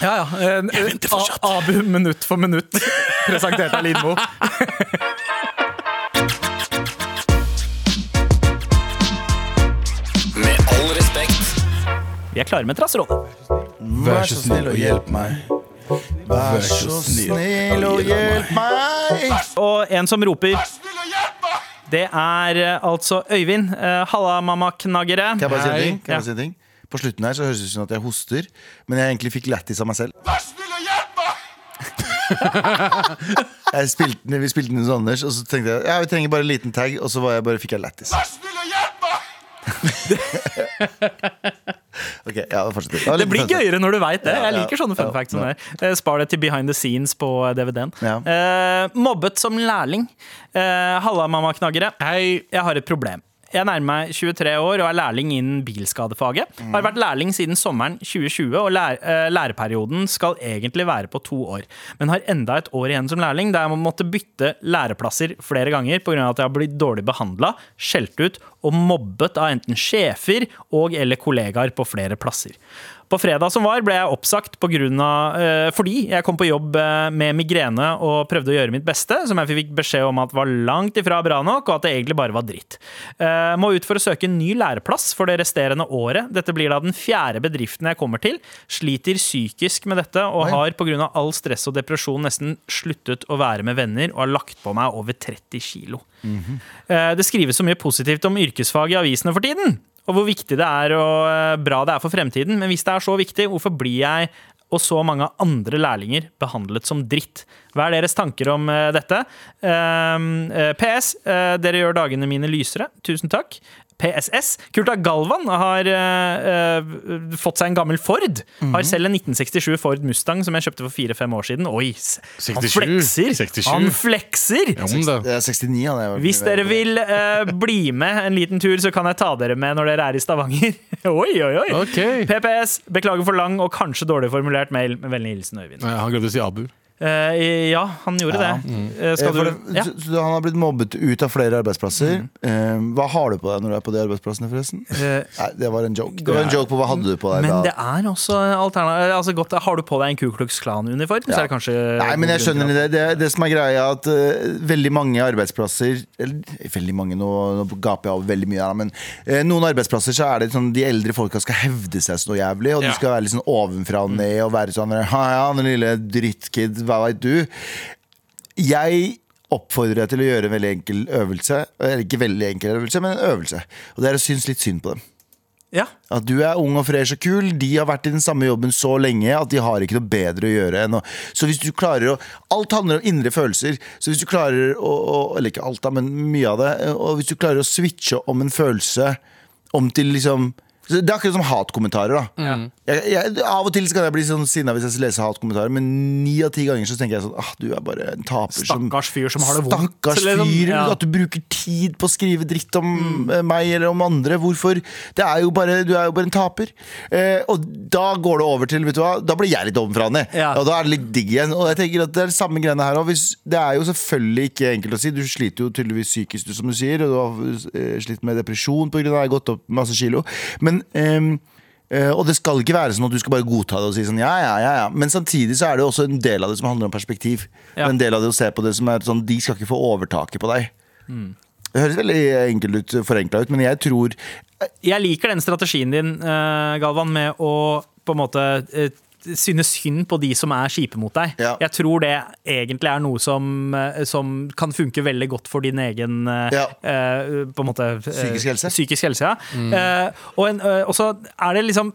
Ja, ja. Eh, venter fortsatt. Abu minutt for minutt, presentert av Lindmo. Med all respekt. Vi er klare med trassråd. Vær så snill og hjelp meg. Vær så snill og hjelp meg. Og en som roper Det er eh, altså Øyvind. Uh, Halla, mamma-knaggere. Kan jeg bare si en ting? Kan jeg bare si en ting? På slutten her så høres det ut som at jeg hoster, men jeg egentlig fikk lættis av meg selv. Jeg spilte, vi spilte den hos Anders, og så tenkte jeg ja, vi trenger bare en liten tag, og så var jeg bare, fikk jeg lættis. Ok, ja, fortsett. Det, Det blir gøyere når du veit det. Jeg liker sånne fun ja, facts som ja. det. Eh, Spar det til behind the scenes på DVD-en. Ja. Eh, mobbet som lærling. Eh, Halla, mamma-knaggere. Jeg har et problem. Jeg nærmer meg 23 år og er lærling innen bilskadefaget. Har vært lærling siden sommeren 2020, og lær, eh, læreperioden skal egentlig være på to år. Men har enda et år igjen som lærling, der jeg må måtte bytte læreplasser flere ganger pga. at jeg har blitt dårlig behandla, skjelt ut og mobbet av enten sjefer og eller kollegaer på flere plasser. På fredag som var, ble jeg oppsagt på grunn av, eh, fordi jeg kom på jobb eh, med migrene og prøvde å gjøre mitt beste, som jeg fikk beskjed om at var langt ifra bra nok, og at det egentlig bare var dritt. Eh, må ut for å søke en ny læreplass for det resterende året. Dette blir da den fjerde bedriften jeg kommer til. Sliter psykisk med dette og har pga. all stress og depresjon nesten sluttet å være med venner og har lagt på meg over 30 kilo. Eh, Det skrives så mye positivt om yrkesfag i avisene for tiden, og hvor viktig det er og eh, bra det er for fremtiden. Men hvis det er så viktig, hvorfor blir jeg og så mange andre lærlinger behandlet som dritt? Hva er deres tanker om eh, dette? Um, eh, PS. dere gjør dagene mine lysere. Tusen takk. PSS. Kult at Galvan har uh, uh, fått seg en gammel Ford. Har selv en 1967 Ford Mustang som jeg kjøpte for fire-fem år siden. Oi, 67. han flekser! 67. Han flekser! Ja, da. Er 69, han er Hvis dere vil uh, bli med en liten tur, så kan jeg ta dere med når dere er i Stavanger. oi, oi, oi. Ok. PPS. Beklager for lang og kanskje dårlig formulert mail. Med vennlig hilsen Øyvind. Han glemte å si Abu. Eh, ja, han gjorde Ja. det. Eh, Eh, skal du det- ja. så, så han har blitt mobbet ut av flere arbeidsplasser. Eh, hva har du på deg når du er på de arbeidsplassene, forresten? Eh, Nei, det var en joke. Det var en joke på hva hadde du på deg Men da. det er også alternativ altså godt, Har du på deg en Ku Klux Klan-uniform, så er det kanskje Nei, men jeg skjønner det. Det, det som er greia, er at uh, veldig mange arbeidsplasser Eller veldig mange, nå, nå gaper jeg over veldig mye her, men uh, noen arbeidsplasser så er det sånn de eldre folka skal hevde seg så jævlig, og de Ja. skal være litt sånn ovenfra og ned og være sånn Ja, ja, den lille drittkid, hva veit du? Jeg oppfordrer deg til å gjøre en veldig enkel øvelse. Eller ikke veldig enkel øvelse, men en øvelse. Og det er å synes litt synd på dem. Ja. At du er ung og fresh og kul. De har vært i den samme jobben så lenge at de har ikke noe bedre å gjøre enn å Så hvis du klarer å Alt handler om indre følelser. Så hvis du klarer å, å Eller ikke alt, da, men mye av det. Og hvis du klarer å switche om en følelse om til liksom Det er akkurat som hatkommentarer. da jeg, jeg, Av og til kan jeg bli sånn sinna hvis jeg leser hatkommentarer, men ni av ti ganger så tenker jeg sånn ah, Du er bare en taper Stakkars fyr som har det vondt. Stakkars liksom. fyr. Ja. At du bruker tid på å skrive dritt om mm. meg eller om andre. Hvorfor? Det er jo bare, du er jo bare en taper. Eh, og da går det over til Vet du hva, da blir jeg litt ovenfra og ned. Ja. Og da er det litt digg igjen. Og jeg tenker at det er det samme greiene her òg. Det er jo selvfølgelig ikke enkelt å si. Du sliter jo tydeligvis psykisk, du, som du sier. Og du har eh, slitt med depresjon pga. at jeg har gått opp masse kilo. Men ehm, Eh, og det skal ikke være sånn at du skal bare godta det og si sånn ja, ja, ja, ja. Men samtidig så er det jo også en del av det som handler om perspektiv. Ja. Og En del av det å se på det som er sånn De skal ikke få overtaket på deg. Det høres veldig enkelt ut, forenkla ut, men jeg tror Jeg liker den strategien din, eh, Galvan, med å på en måte eh, synes synd på de som er kjipe mot deg. Ja. Jeg tror det egentlig er noe som, eh, som kan funke veldig godt for din egen eh, Ja. uh, på en måte Psykisk helse. Psykisk helse ja. Eh, og, en, og så er det liksom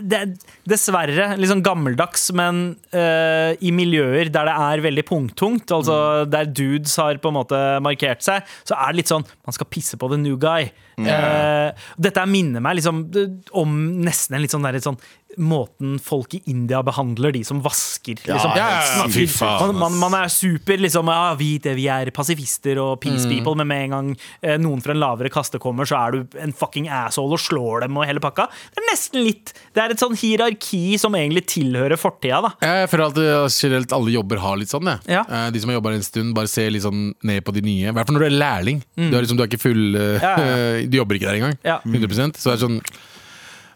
det er dessverre litt sånn gammeldags, men uh, i miljøer der det er veldig punktungt, altså der dudes har på en måte markert seg, så er det litt sånn Man skal pisse på the new guy. Eh, dette minner meg liksom om nesten en litt sånn, der, sånn måten folk i India behandler de som vasker. Liksom. ja, ja, man, man, man er super liksom ja, vi, det, vi er pasifister og peace people, men med en gang eh, noen fra en lavere kaste kommer, så er du en fucking asshole og slår dem og hele pakka. Det er nesten litt Det er et sånn hierarki som egentlig tilhører fortida, da. Jeg føler at generelt alle jobber har litt sånn. jeg. Ja. Eh, De som har jobba en stund, bare ser litt sånn ned på de nye. I hvert fall når du er lærling. Du, er liksom, du er ikke full uh, Mm. Du jobber ikke der engang. Ja. 100 Så det er sånn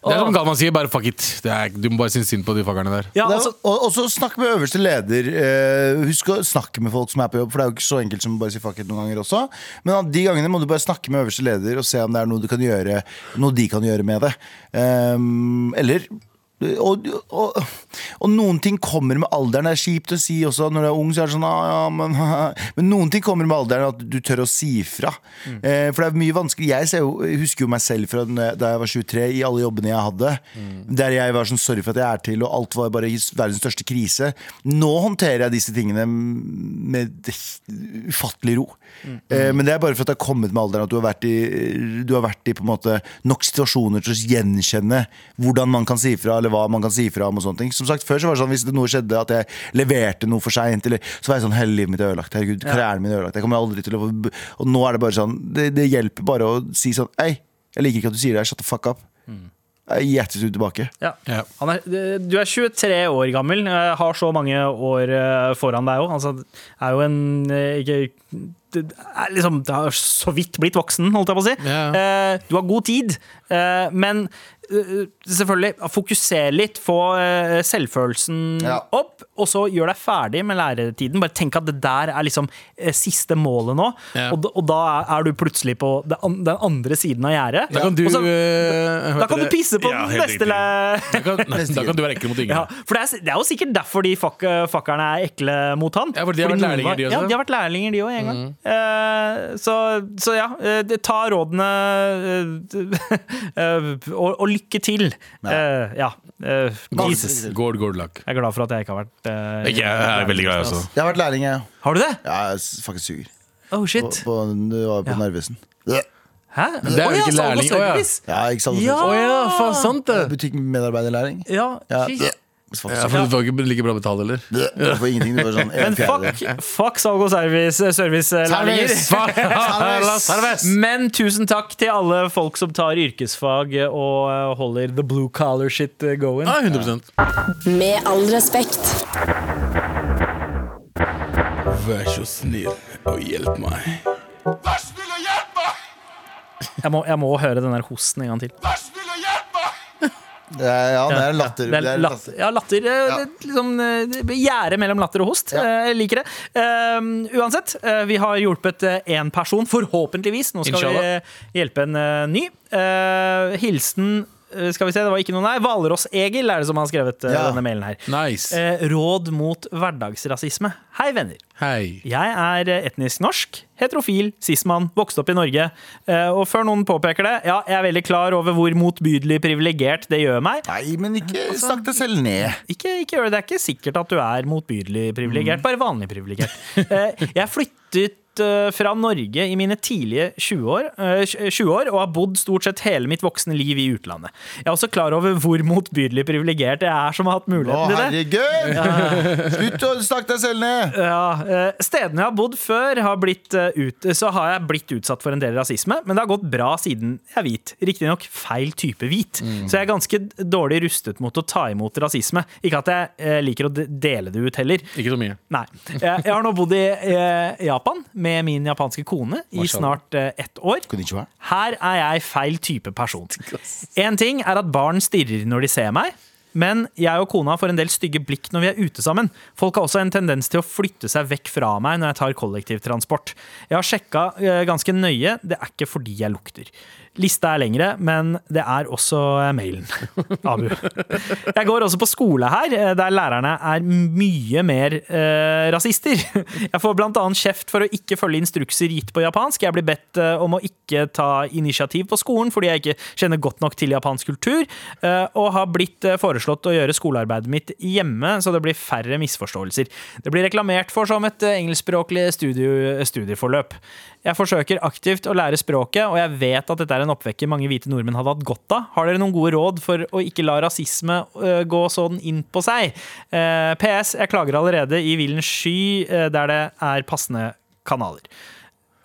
Det er som Galvan sier, bare fuck it. Det er, du må bare synes synd på de fuckerne der. Ja, altså, og, og så snakk med øverste leder. Eh, husk å snakke med folk som er på jobb, for det er jo ikke så enkelt som å bare si fuck it noen ganger også. Men de gangene må du bare snakke med øverste leder og se om det er noe, du kan gjøre, noe de kan gjøre med det. Um, eller og, og, og noen ting kommer med alderen. Det er kjipt å si også når du er ung. Så er det sånn, ah, ja, men, men noen ting kommer med alderen at du tør å si ifra. Eh, for det er mye vanskelig Jeg, ser jo, jeg husker jo meg selv fra da jeg var 23, i alle jobbene jeg hadde. Der jeg var sånn sorry for at jeg er til, og alt var bare verdens største krise. Nå håndterer jeg disse tingene med ufattelig ro. Eh, men det er bare for at det har kommet med alderen at du har vært i, du har vært i på en måte nok situasjoner til å gjenkjenne hvordan man kan si ifra, eller hva man kan si ifra om. og sånne ting Som sagt, Før så var det sånn hvis det noe skjedde, at jeg leverte noe for seint, så var jeg sånn Hele livet mitt er ødelagt. Herregud, karrieren min er ødelagt. Jeg kommer aldri til å Og nå er det bare sånn Det, det hjelper bare å si sånn Hei, jeg liker ikke at du sier det her. Shut the fuck up. Jeg gir hjertesug tilbake. ja. Ja. Han er, du er 23 år gammel, har så mange år eh, foran deg òg. Altså, er jo en eh, ikke, det er liksom, det har så vidt blitt voksen, holdt jeg på å si. Ja. Eh, Du har god tid, eh, men selvfølgelig, fokuser litt, få eh, selvfølelsen Ja. opp, og så gjør deg ferdig med læretiden. Bare tenk at det der er liksom eh, siste målet nå, Ja. og, da- og da er du plutselig på det an- den andre siden av gjerdet. Da kan du, så- eh, da kan du pisse på Ja, den neste læ- Da kan, da kan du være ekkel mot yngre. ja, for det er, det er jo sikkert derfor de fuck, fuckerne er ekle mot han. Ja, for de har vært lærlinger, var- de også. Ja, de har vært lærlinger, de òg, en gang. Eh, så, så ja, eh, ta rådene uh, eh, og, og lykke til. Uh, ja. Uh, Jesus. Good, gård, luck. Jeg er glad for at jeg ikke har vært uh, jeg er veldig glad, jeg også. Jeg har vært lærling, jeg. Har du det? Ja, jeg er faktisk suger. Oh shit. på, det var på Ja. Narvesen. Hæ? det er jo ja, ikke lærling. Å ja. Ja, ikke sant? Ja. oh, ja, faen sant det! Butikkmedarbeiderlæring. Ja, Ja. Ja, for du får ikke like bra betalt, heller. Du får ingenting. Du får sånn en Men fuck, fuck salg og service, servicelærlinger. Service! Service! Men tusen takk til alle folk som tar yrkesfag og eh, holder the blue collar shit eh, going. Ja, 100% Med all respekt. Vær så snill og hjelp meg. Vær snill og Jeg må, jeg må høre den der hosten en gang til. Vær snill og hjelp er, ja, det er latter. Det er latter. Ja, latter. eh, Ja. Liksom, eh, Gjerde mellom latter og host. Ja. Eh, Jeg liker det. Um, uansett, vi har hjulpet én person, forhåpentligvis. Nå skal Inshallah. vi hjelpe en ny. Uh, hilsen skal vi se, det var ikke noe nei. Hvalross-Egil er det som har skrevet eh, Ja. denne mailen her. Nice. Eh, råd mot hverdagsrasisme. Hei, venner. Hei. Jeg er eh, etnisk norsk, heterofil, sismann, vokst opp i Norge. Eh, Og før noen påpeker det, ja, jeg er veldig klar over hvor motbydelig privilegert det gjør meg. Nei, men ikke snakk deg selv ned. Ikke, ikke gjør det. Det er ikke sikkert at du er motbydelig privilegert, bare vanlig privilegert. Eh, Jeg flyttet eh, fra Norge i mine tidlige 20-år, eh, 20 år og har bodd stort sett hele mitt voksne liv i utlandet. Jeg er også klar over hvor motbydelig privilegert jeg er som har hatt muligheten til det. herregud! Slutt å snakke deg selv ned! Ja, eh, Stedene jeg har bodd før, har blitt, eh, ut, så har jeg blitt utsatt for en del rasisme, men det har gått bra siden jeg er hvit. Riktignok feil type hvit. Så jeg er ganske dårlig rustet mot å ta imot rasisme. Ikke at jeg eh, liker å dele det ut heller. Ikke så mye. Nei. Jeg, jeg har nå bodd i eh, Japan med min japanske kone i snart eh, ett år. Her er jeg feil type person. En ting er at barn stirrer når de ser meg. Men jeg og kona får en del stygge blikk når vi er ute sammen. Folk har også en tendens til å flytte seg vekk fra meg når jeg tar kollektivtransport. Jeg har sjekka eh, ganske nøye, det er ikke fordi jeg lukter. Lista er lengre, men det er også eh, mailen. Abu. Jeg går også på skole her, eh, der lærerne er mye mer eh, rasister. Jeg får annet kjeft for å ikke følge instrukser gitt på japansk. Jeg blir bedt eh, om å ikke ta initiativ på skolen fordi jeg ikke kjenner godt nok til japansk kultur, eh, og har blitt foreslått å gjøre skolearbeidet mitt hjemme, så det blir færre misforståelser. Det blir reklamert for som et engelskspråklig studie, studieforløp. Jeg forsøker aktivt å lære språket, og jeg vet at dette er en oppvekker mange hvite nordmenn hadde hatt godt av. Har dere noen gode råd for å ikke la rasisme øh, gå sånn inn på seg? Eh, PS. Jeg klager allerede i villen sky, eh, der det er passende kanaler.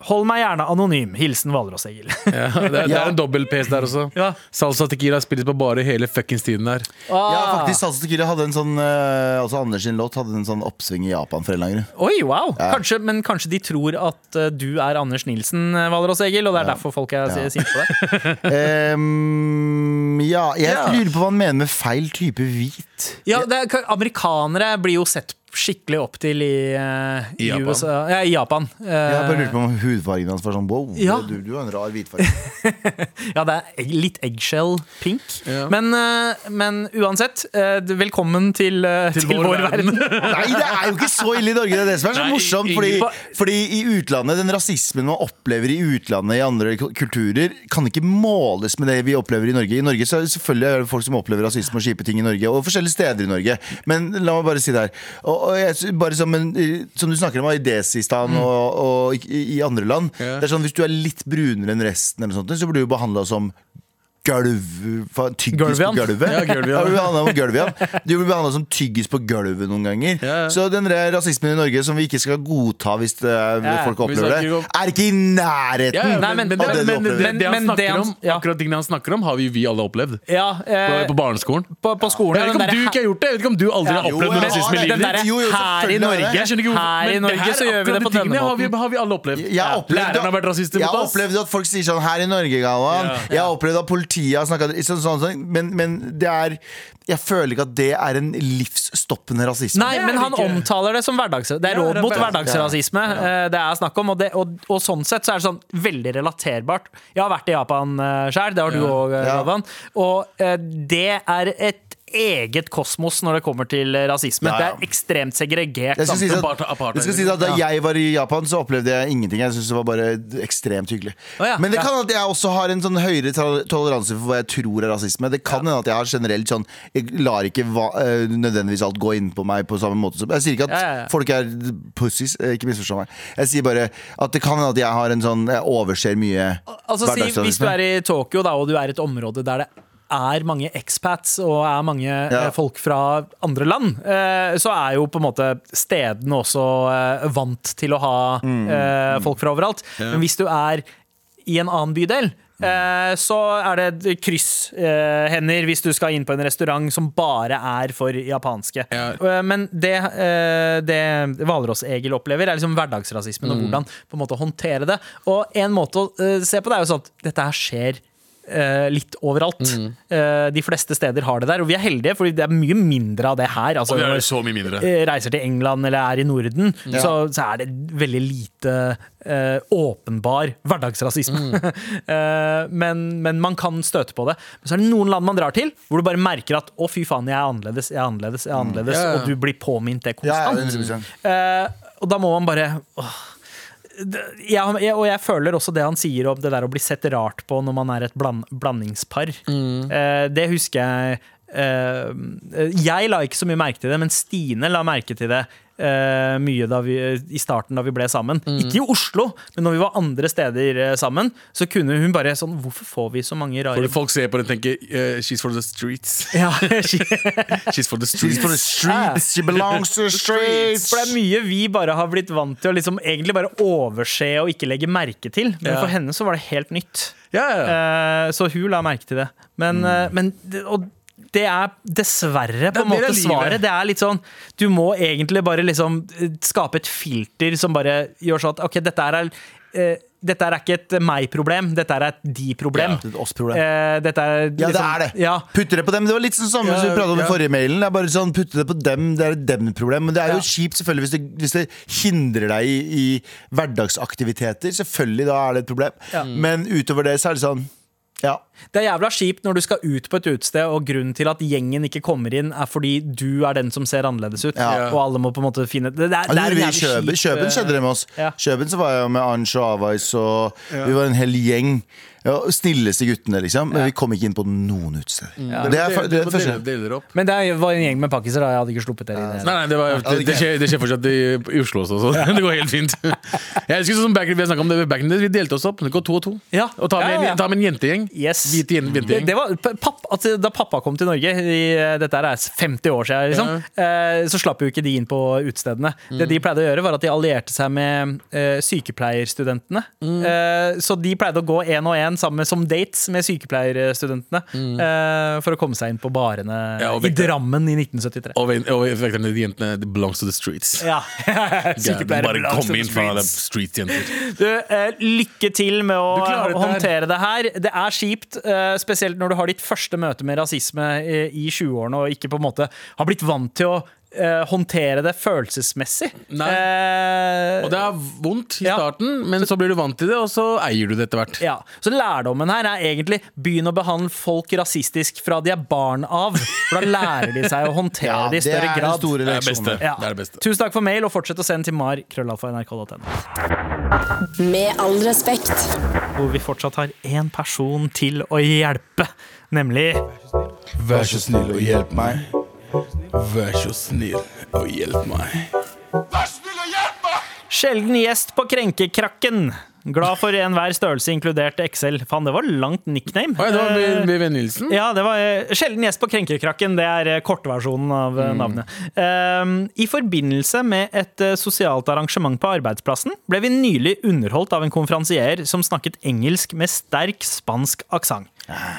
Hold meg gjerne anonym. Hilsen Hvalross-Egil. Ja, det, det er en dobbel PS der også. Ja. Salsa tequila spilles på bare hele fuckings tiden. Ja, Ah. faktisk Salsa Tequila hadde en sånn uh, Altså Anders sin låt hadde en sånn oppsving i Japan for en lang. Oi, wow! Kanskje, men kanskje de tror at uh, du er Anders Nilsen, Hvalross-Egil, og det er derfor folk er Ja. sinte på deg? um, ja, jeg Ja. lurer på hva han mener med feil type hvit. Ja, det er, amerikanere blir jo sett skikkelig opp til i, uh, I Japan? USA. Ja, i Japan. Uh, Jeg bare lurte på om hudfargen hans var sånn wow, Ja. du, du har en rar hvitfarge. Ja, det er egg- litt eggshell pink. Ja. Men, uh, men uansett, eh, velkommen til, eh, til, vår vår, verden. Nei, det er jo ikke så ille i Norge. Det er det som er så Nei, morsomt. Fordi, fordi i utlandet, den rasismen man opplever i utlandet i andre kulturer, kan ikke måles med det vi opplever i Norge. I Norge så er det selvfølgelig folk som opplever rasisme og kjipe ting i Norge, og forskjellige steder i Norge. Men la meg bare si det her. Og, og jeg, bare som, en, som du snakker om i Desistan og, og i, i andre land. Yeah. Det er sånn Hvis du er litt brunere enn resten, eller sånt, så blir du behandla som Gulv, på gulvet. Ja, gulvian. Ja, som gulvian. Du blir behandla som tyggis på gulvet noen ganger. Ja, ja. Så den rasismen i Norge som vi ikke skal godta hvis det er, Ja, folk opplever det, om- er ikke i nærheten Ja, ja, Nei, men- men, men- det, men, men- det, det han men det snakker han- om, ja. akkurat tingene han snakker om, har vi, vi alle opplevd. Ja, På, eh, på barneskolen. på, på skolen. Jeg vet ikke om du ikke har gjort det. Jeg vet ikke om du aldri har opplevd Jo, noe rasisme i livet ditt. her i Norge, det. Her i Norge så gjør vi det på denne tingene har vi, måten. har vi alle opplevd. Jeg har opplevd at folk sier sånn her i Norge, Galvan. Jeg har opplevd at politiet har snakka sånn, sånn, sånn, men, men det er Jeg føler ikke at det er en livsstoppende rasisme. Nei, men han ikke. omtaler det som hverdags... Det er Ja, råd mot hverdags- hverdagsrasisme ja. det er snakk om, og, det, og, og sånn sett så er det sånn veldig relaterbart. Jeg har vært i Japan sjøl, det har du òg, Ja. Galvan. Og eh, det er et eget kosmos når det kommer til rasisme. Ja, ja. Det er ekstremt segregert. Jeg skal si at, si at Da jeg var i Japan, så opplevde jeg ingenting. Jeg synes det var bare ekstremt hyggelig. Oh, ja, Men det kan at jeg også har en sånn høyere toleranse for hva jeg tror er rasisme. Det kan hende at jeg har generelt sånn Jeg lar ikke va, eh, nødvendigvis alt gå inn på meg på samme måte som Jeg sier ikke at Ja, ja, ja. folk er pussies, eh, ikke misforstå meg. Jeg sier bare at det kan hende at jeg har en sånn Jeg overser mye Altså si, Hvis du er i Tokyo da, og du er i et område der det er mange expats og er mange Ja. eh, folk fra andre land, eh, så er jo på en måte stedene også eh, vant til å ha Mm. folk fra overalt. Men hvis du er i en annen bydel eh, så er det krysshender hvis du skal inn på en restaurant som bare er for japanske. Ja. Men det, det Hvalross-Egil opplever, er liksom hverdagsrasismen Mm. og hvordan på en måte håndtere det. Og en måte å se på det er jo sånn at dette her skjer litt overalt. Mm. Eh, de fleste steder har det der, og vi er heldige, for det er mye mindre av det her. Altså, Og vi er så mye mindre. eh, reiser til England eller er i Norden, så, så er det veldig lite uh, åpenbar hverdagsrasisme. Mm. uh, men, men man kan støte på det. Men så er det noen land man drar til, hvor du bare merker at 'å, fy faen, jeg er annerledes', jeg er annerledes, jeg er annerledes, Ja, ja. og du blir påminnet det Ja, ja, konstant. 100%. Eh, og da må man bare åh. Jeg, og jeg føler også det han sier om det der å bli sett rart på når man er et bland, blandingspar. Mm. det husker jeg eh, Jeg la ikke så mye merke til det, men Stine la merke til det. Uh, mye da vi, i starten da vi ble sammen. Ikke i Oslo, men når vi var andre steder uh, sammen. Så kunne hun bare sånn Hvorfor får vi så mange rare Fordi folk ser på det og tenker uh, She's for the streets. ja, She's for the She's streets. for the streets, she belongs to the streets. For det er mye vi bare har blitt vant til å liksom egentlig bare overse og ikke legge merke til. Men yeah. for henne så var det helt nytt. Yeah. ja. Eh, så hun la merke til det. Men, Mm. eh, men og det er dessverre på en måte svaret. Det er litt sånn Du må egentlig bare liksom eh, skape et filter som bare gjør sånn at OK, dette er eh, dette er ikke et meg-problem, dette er et de-problem. er et oss-problem. Eh, dette er Ja, det liksom- er det. Ja, Putte det på dem. Det var litt sånn samme som vi pratet om i den forrige mailen. Det er bare sånn, Putte det på dem, det er et dem-problem. Men det er jo kjipt selvfølgelig hvis det, hvis det hindrer deg i, i hverdagsaktiviteter. Selvfølgelig, da er det et problem. Men utover det så er det sånn ja. Det er jævla kjipt når du skal ut på et utested, og grunnen til at gjengen ikke kommer inn, er fordi du er den som ser annerledes ut. Ja. Og alle må på en måte finne Det, det, det er vi en jævlig Kjøben. kjip, Kjøben eh, skjedde det med oss. Ja. Kjøben så var jeg med Ansh og Avais, og vi var en hel gjeng. Ja, snilleste guttene, liksom. Men vi kom ikke inn på noen utesteder. Det er, det er første. Men det var en gjeng med pakkiser, da. Jeg hadde ikke sluppet dere inn. Nei, nei, det, var, det, det, skjer, det skjer fortsatt i, i Oslo også. Så det går helt fint. Jeg husker sånn back, Vi har om det back in Vi delte oss opp. Det går to og to. Ja. Og ta med, Ja, ja. ta med en jentegjeng. Yes. Hvit jentegjeng. det var, papp, altså, da pappa kom til Norge, i, dette er 50 år siden, liksom, ja. så slapp jo ikke de inn på utestedene. Det de pleide å gjøre, var at de allierte seg med uh, sykepleierstudentene. Eh, så de pleide å gå én og én sammen med, som dates med sykepleierstudentene eh, for å komme seg inn på barene Ja, i. Drammen i 1973. Og, og vekterne, de jentene de belongs to the streets. Ja. Sykepleiere bare belongs to the streets. streets-jenter. Du, uh, lykke til med å håndtere det her. Det er kjipt, uh, spesielt når du har ditt første møte med rasisme i, i 20-årene og ikke på en måte har blitt vant til å eh, håndtere det følelsesmessig. Nei. Eh, Og det er vondt i Ja. starten, men så blir du vant til det, og så eier du det etter hvert. ja. Så lærdommen her er egentlig begynn å behandle folk rasistisk fra de er barn av. For da lærer de seg å håndtere Ja, det i større er grad. store Det er det beste. Ja. Det er det beste. Tusen takk for mail, og fortsett å sende til mar. Med all respekt. Hvor vi fortsatt har én person til å hjelpe, nemlig Vær så snill og hjelp meg. Vær så snill og hjelp meg. Vær snill og hjelp meg! Sjelden gjest på Krenkekrakken. Glad for enhver størrelse, inkludert XL. Faen, det var langt nickname. Oi, det var Eh, med Venn Nilsen? ja, det var eh, Sjelden gjest på Krenkekrakken. Det er eh, kortversjonen av eh, navnet. Um, I forbindelse med et eh, sosialt arrangement på arbeidsplassen ble vi nylig underholdt av en konferansier som snakket engelsk med sterk spansk aksent.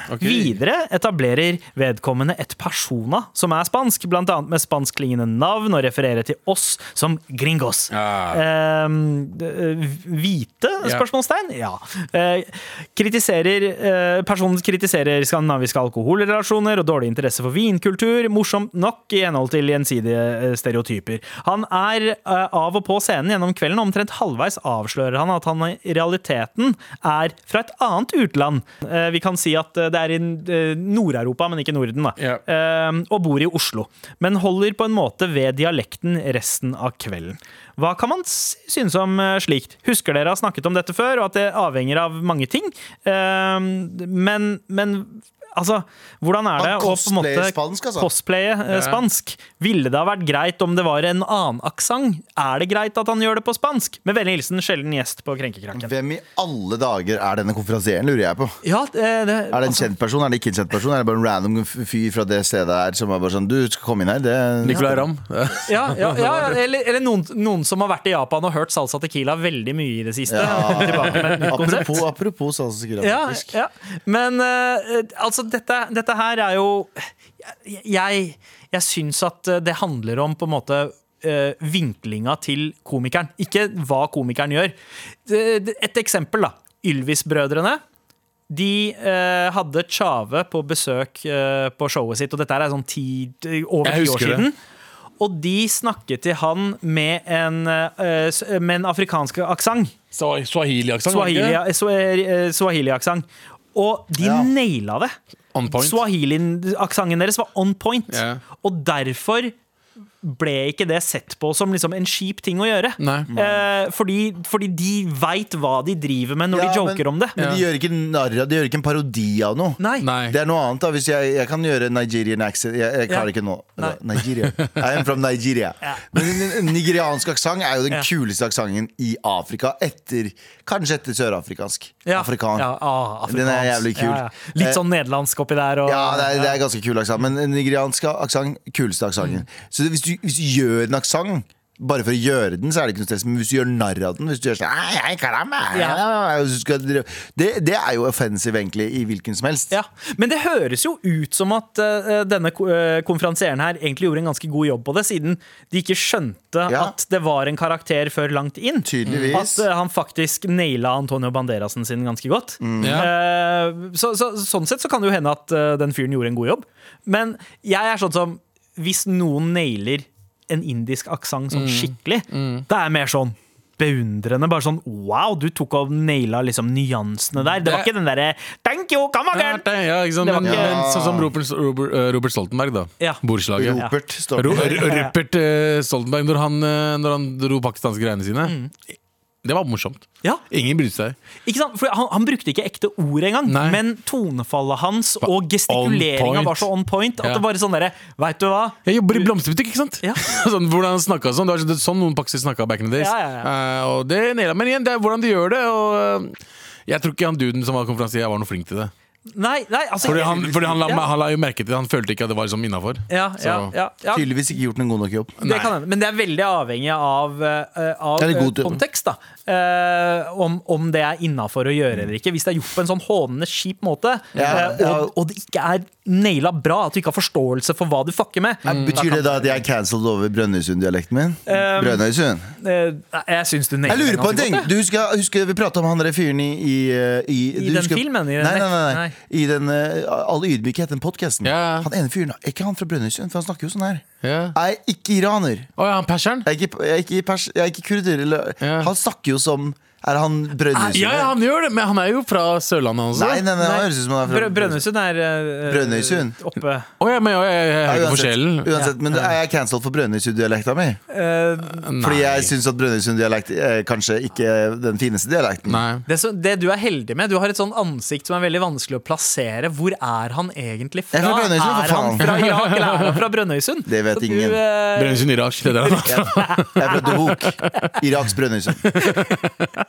Ok. Videre etablerer vedkommende et persona som er spansk, annet med spanskklingende navn, og refererer til oss som gringos. Ah. Eh, hvite? Ja. Spørsmålstegn? Ja. Eh, kritiserer, eh, personen kritiserer skandinaviske alkoholrelasjoner og dårlig interesse for vinkultur. Morsomt nok i henhold til gjensidige eh, stereotyper. Han er eh, av og på scenen gjennom kvelden. Omtrent halvveis avslører han at han i realiteten er fra et annet utland. Eh, vi kan si at eh, det er i eh, Nord-Europa, men ikke Norden. da. Ja. Uh, og bor i Oslo. Men holder på en måte ved dialekten resten av kvelden. Hva kan man synes om slikt? Husker dere har snakket om dette før, og at det avhenger av mange ting. Uh, men, men altså, hvordan er det å på en måte spansk, altså. cosplaye eh, spansk? Ville det ha vært greit om det var en annen aksent? Er det greit at han gjør det på spansk? Med vennlig hilsen sjelden gjest på Krenkekraken. Hvem i alle dager er denne konferansieren, lurer jeg på. Ja, det, det, Er det en altså, kjent person? Er det ikke en kjent person? Er det bare en random fyr fra det stedet her som er bare sånn Du skal komme inn her. Det Nicolay Ramm. Ja, ja, ja, eller, eller noen, noen som har vært i Japan og hørt salsa tequila veldig mye i det siste. Apropos, apropos salsa tequila, faktisk. ja. Men uh, altså, dette, dette her er jo Jeg, jeg, syns at det handler om på en måte eh, vinklinga til komikeren, ikke hva komikeren gjør. Et eksempel, da. Ylvis-brødrene. De eh, hadde Tjave på besøk eh, på showet sitt, og dette er sånn ti, over ti år siden. det. Og de snakket til han med en, eh, med en afrikansk aksent. Swahili-aksent. Swahili- Swahili-aksent. Og de Ja. naila det. On point. Swahili-aksenten deres var on point. Yeah. Og derfor ble ikke det sett på som liksom en kjip ting å gjøre. Nei. Eh, fordi, fordi de veit hva de driver med når Ja, de joker men, om det. Men de gjør ikke narr av De gjør ikke en parodi av noe. Nei. Nei. Det er noe annet da Hvis jeg, jeg kan gjøre Nigerian accent Jeg, jeg klarer Ja. ikke nå Nei. Nigeria I am from Nigeria Ja. Men nigeriansk aksent er jo den Ja. kuleste aksangen i Afrika Etter, kanskje etter sørafrikansk Ja. Afrikan Ja, ah, Den er jævlig kul. Ja, ja. Litt Eh, sånn nederlandsk oppi der. Og, Ja, det er, det er ganske kul aksent Men nigeriansk aksent, kuleste aksangen Så hvis du, hvis du gjør en aksent bare for å gjøre den, så er det ikke noe stress. Men hvis du gjør narr av den, hvis du gjør sånn «Ei, ei, karamba», hvis du det, det er jo offensive, egentlig, i hvilken som helst. Ja, Men det høres jo ut som at uh, denne eh, konferansieren her egentlig gjorde en ganske god jobb på det, siden de ikke skjønte Ja. at det var en karakter før langt inn. Tydeligvis. At uh, han faktisk naila Antonio Banderasen sin ganske godt. Mm. Eh, så, så, sånn sett så kan det jo hende at den fyren gjorde en god jobb. Men jeg er sånn som Hvis noen nailer en indisk aksent sånn skikkelig, det er mer sånn beundrende. Bare sånn wow, du tok og naila liksom nyansene der. Det var ikke den derre thank you, come Ja, again! ja, ikke sant? Men, ikke- men sånn som Robert, Robert, eh, Robert Stoltenberg, da. Ja. Borettslaget. Robert Stoltenberg. Ro- Rupert eh, Stoltenberg, når han, eh, når han dro pakistanske greiene sine Det var morsomt. Ja, Ingen brydde seg. ikke sant? For han, han brukte ikke ekte ord engang, Nei. men tonefallet hans og gestikuleringa on var så on point at Ja. det bare sånn derre Veit du hva? Jeg jobber i blomsterbutikk, ikke sant? Ja. sånn, hvordan han snakket sånn. Det var sånn, sånn noen pakistanere snakka back in the days. Ja, ja, Eh, og det naila. Men igjen, det er hvordan de gjør det. Og eh, jeg tror ikke han duden som var konferansier, var noe flink til det. Nei, nei, altså Fordi han, fordi han, la, ja, han la jo merke til det. Han følte ikke at det var liksom innafor. ja, ja, ja, ja. Tydeligvis ikke gjort en god nok jobb. Det kan men det er veldig avhengig av, uh, av eh, kontekst. da Eh, om, om det er innafor å gjøre eller ikke. Hvis det er gjort på en sånn hånende, kjip måte, Ja, eh, ja. og, og det ikke er naila bra, at du ikke har forståelse for hva du fucker med mm. Betyr det da at jeg er cancelled over Brønnøysund-dialekten min? Um, Brønnøysund? Eh, Jeg syns du Jeg lurer på en ting! godt. Du husker, husker Vi prata om han derre fyren i I, i, I den husker- filmen, i den nei, nei, nei, nei. nei. I den uh, All ydmykhet, den podkasten. Ja. Han ene fyren, er ikke han fra Brønnøysund? For han snakker jo sånn her. Ja. Jeg er ikke iraner. Oh, ja, han perseren? Jeg er ikke, jeg er ikke, pers, jeg er ikke kurder. Eller, Ja. Han snakker jo som Er han Brønnøysund? Ja, ja, han gjør det, men han er jo fra Sørlandet også. Nei, nei, nei, han høres ut som han er fra Brø- Brønnøysund er øh, Brønnøysund. oppe Å ja, men jeg, jeg, jeg Ja, hører ikke uansett, forskjellen. uansett, men er jeg cancelled for Brønnøysund-dialekta mi? Uh, Fordi jeg syns at Brønnøysund-dialekt er kanskje ikke den fineste dialekten. Nei. det, så, det du er heldig med, du har et sånn ansikt som er veldig vanskelig å plassere. Hvor er han egentlig fra? Jeg er fra Brønnøysund, for er han fra Irak eller er han fra Brønnøysund? Det vet Så du, ingen. eh, Brønnøysund Irak. Det er der han er fra. Jeg er fra Dohuk. Iraks Brønnøysund.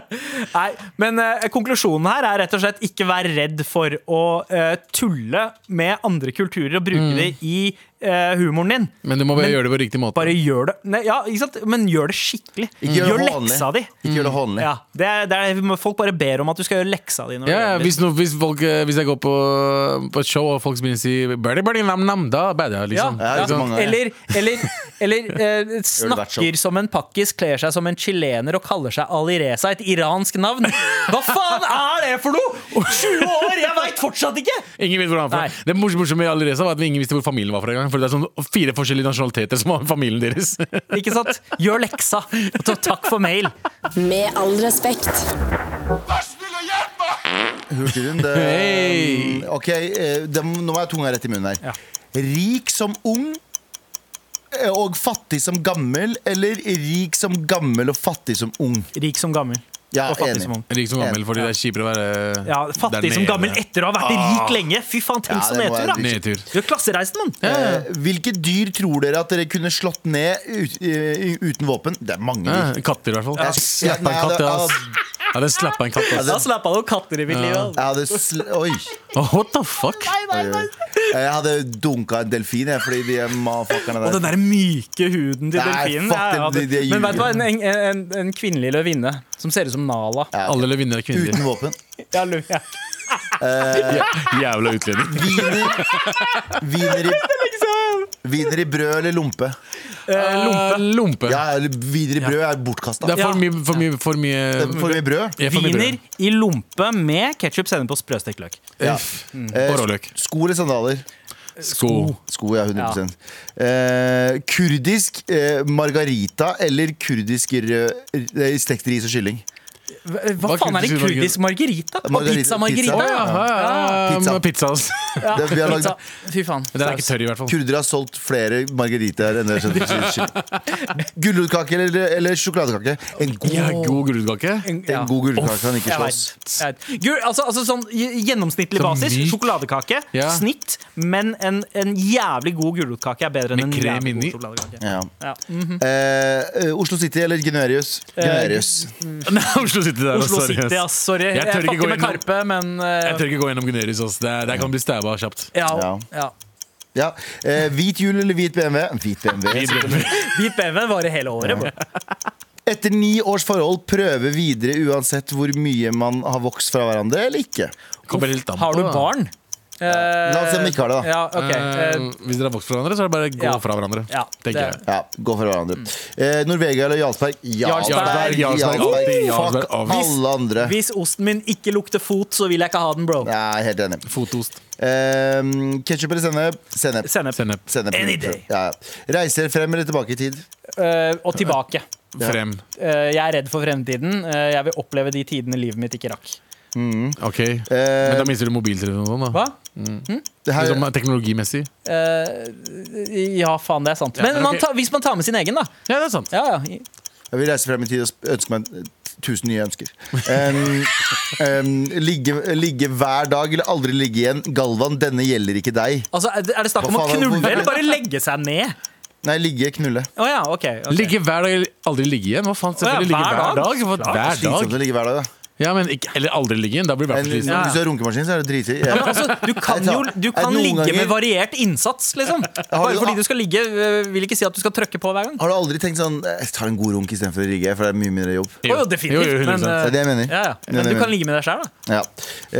Nei, men eh, konklusjonen her er rett og slett ikke vær redd for å eh, tulle med andre kulturer og bruke det i eh, humoren din. Men du må bare gjøre det på riktig måte. Bare gjør det Nei, ja, ikke sant? Men gjør det skikkelig. Ikke gjør gjør det hånlig. leksa di. Ikke gjør det hånlig. Ja, det er, det er, folk bare ber om at du skal gjøre leksa di. Når du Ja, gjør det. hvis, no, hvis, folk, eh, hvis jeg går på, på et show og folk begynner å si bare birdie, nam, nam, Da bader jeg, liksom. Ja, Ikke sant? mange. Eller, eller, eller eh, snakker som en pakkis, kler seg som en chilener og kaller seg Alireza Et et iransk navn. Hva faen er det for noe?! 20 år! Jeg veit fortsatt ikke! Ingen vet hvor han er fra. Det morsomme med Ali var at vi ingen visste hvor familien var fra engang. For det er sånn fire forskjellige nasjonaliteter som har familien deres. Ikke sant? Gjør leksa. Og ta- takk for mail. Med all respekt. Vær snill og hjelp meg! Hey. Ok, eh, det, nå var jeg tunga rett i munnen her. Ja. Rik som ung eh, og fattig som gammel, eller rik som gammel og fattig som ung? Rik som gammel. Ja, og fattig enig. som ung. Rik som gammel, fordi det er kjipere å være Ja, der Fattig som gammel etter å ha vært rik lenge. Fy faen, tenk Ja, så nedtur, da. Nedtur. Du er klassereisen, mann. Eh, hvilke dyr tror dere at dere kunne slått ned ut, eh, uten våpen? Det er mange Ja, dyr. katter, i hvert fall. Ja. Slappa en Ja, katt, det- ass. Jeg hadde slappa en katt, også. Jeg har slappa noen katter i mitt liv. altså. Jeg hadde sl Oi. Oh, what the fuck? Nei, nei, nei. Jeg hadde dunka en delfin, jeg, fordi de motherfuckerne Og den der. der myke huden til Nei, delfinen. fuck Ja, ja, de- de er Men vet du hva, en, en, en, en kvinnelig løvinne som ser ut som Nala. Ja, Alle løvinner er kvinnelige. Uten våpen. Ja, løv, ja. Jævla utlending. Wiener, i, viner i brød eller lompe? Eh, lompe. Eh, Lompe. Ja, Viner i brød er bortkasta. Det er for Ja. mye, for mye, for mye For mye brød. Ja, for mye brød. Viner i lompe med ketsjup, sennep og sprøstekt løk. Ja. Mm. råløk. Sko eller sandaler? Sko. Sko, ja. 100 eh, Kurdisk eh, margarita eller kurdisk rød, eh, stekt ris og kylling? Hva, faen er en kurdisk margarita? Og Margarita- pizza margarita? pizza. Ja. Ja, ja, Pizza. ja, pizza. ass. Det- vi har lagd- pizza. Fy faen. Det Den er ikke tørr, i hvert fall. Kurdere har solgt flere margaritaer enn det. Gulrotkake eller, eller sjokoladekake? En god, Ja, god gulrotkake. En- en god gulrotkake kan ikke slåss. altså, altså sånn gjennomsnittlig Så basis. myk. Sjokoladekake. Ja. Snitt. Men en, en jævlig god gulrotkake er bedre enn en krem jævlig inni. god sjokoladekake. Ja. Ja. mhm. Eh, eh, Oslo City eller Gunerius? Gunerius. Nei, Oslo City der, Oslo sorry, City, ass. Sorry. Jeg Jeg, tør ikke innom- Karpe, men uh, Jeg tør ikke gå gjennom Gunerius. ass. Det, det kan bli stabba kjapt. ja, Ja. ja. Ja. Eh, hvit jul eller hvit BMW? Hvit BMW. Hvit BMW varer hele året. Ja. Etter ni års forhold, prøve videre uansett hvor mye man har vokst fra hverandre eller ikke. Har du da. barn? Eh, La oss se om vi ikke har det, da. Ja, ok. Eh, hvis dere har vokst fra hverandre, så er det bare å gå Ja. fra hverandre. Ja, tenker det- jeg. Ja, gå for hverandre. Eh, Norvegia eller Jarlsberg? Jarlsberg, Jarlsberg, alltid Jarlsberg, Fuck avvis. alle andre. Hvis osten min ikke lukter fot, så vil jeg ikke ha den, bro. Jeg er helt enig. Fotost. Eh, Ketsjup eller sennep? Sennep. Sennep. Sennep. Sennep. Any day. Ja, ja. Reiser frem eller tilbake i tid? Eh, og tilbake. Frem. Eh, jeg er redd for fremtiden. Eh, jeg vil oppleve de tidene livet mitt ikke rakk. Ok. Eh, Men da mister du mobiltelefonen sånn, da. Hva? det her, Liksom teknologimessig. Eh, ja, faen, det er sant. Ja, Men men man ok. tar- hvis man tar med sin egen, da. Ja, det er sant. Ja, ja. jeg vil reise frem i tid og ønske meg tusen nye ønsker. Um, um, ligge, ligge hver dag eller aldri ligge igjen. Galvan, denne gjelder ikke deg. Altså, er det snakk om å knulle eller bare legge seg ned? Nei, ligge, knulle. Oh, ja, okay, okay. Ligge hver dag eller aldri ligge igjen? Hva faen? Selvfølgelig ja, ligge hver hver dag. dag. Hver Slitsomt dag. å ligge hver dag, da. Ja, men ikke, Eller aldri ligge igjen. Da blir det i hvert fall slitsomt. Ja. Hvis du har runkemaskin, så er det drittig. Ja, men altså, du kan jo du kan ligge ganger- med variert innsats, liksom. Bare fordi du skal ligge, øh, vil ikke si at du skal trykke på hver gang. Har du aldri tenkt sånn eh, Jeg tar en god runk istedenfor å rigge, for det er mye mindre jobb? Jo, jo, definitivt. Jo, jo, 100%. men, Det er det jeg mener. ja, ja. Men du kan ligge med deg sjøl, da. Ja.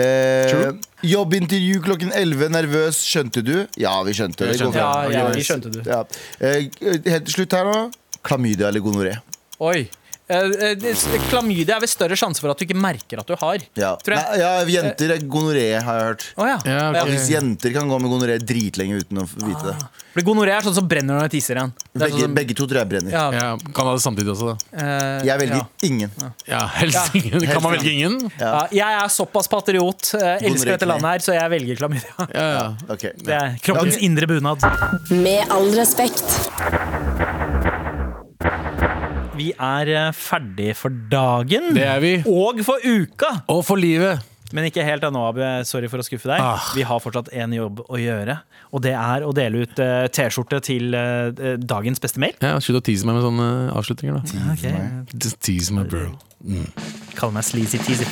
Eh, jobbintervju klokken 11. Nervøs. Skjønte du? Ja, vi skjønte det. Skjønte Ja, ja, vi skjønte du. Ja. Eh, helt til slutt her nå. Klamydia eller gonoré? Oi. Eh, eh, Klamydia er vel større sjanse for at du ikke merker at du har. Ja. Tror jeg. Nei, ja, jenter er gonoré, har jeg hørt. Oh, ja. Ja, okay. Hvis jenter kan gå med gonoré dritlenge uten å vite det. Fordi gonoré er sånn som brenner når du tisser igjen. Det er Begge, sånn- begge to tror jeg brenner. ja, Ja, kan ha det samtidig også, da. eh, Jeg velger ja. ingen. Ja, helst ingen. Kan man velge ingen? Ja, jeg er såpass patriot, eh, elsker dette landet her, så jeg velger klamydia. Ja, ja. Ok. Det er kroppens okay. indre bunad. Med all respekt. Vi er eh, ferdig for dagen. Det er vi. Og for uka. Og for livet. Men ikke helt ennå, Abu. Sorry for å skuffe deg. Ah. Vi har fortsatt én jobb å gjøre. Og det er å dele ut uh, T-skjorte til uh, dagens beste mail. Ja, Slutt å tease meg med sånne avslutninger, da. Just tease my bro. Kall meg sleazy teasy.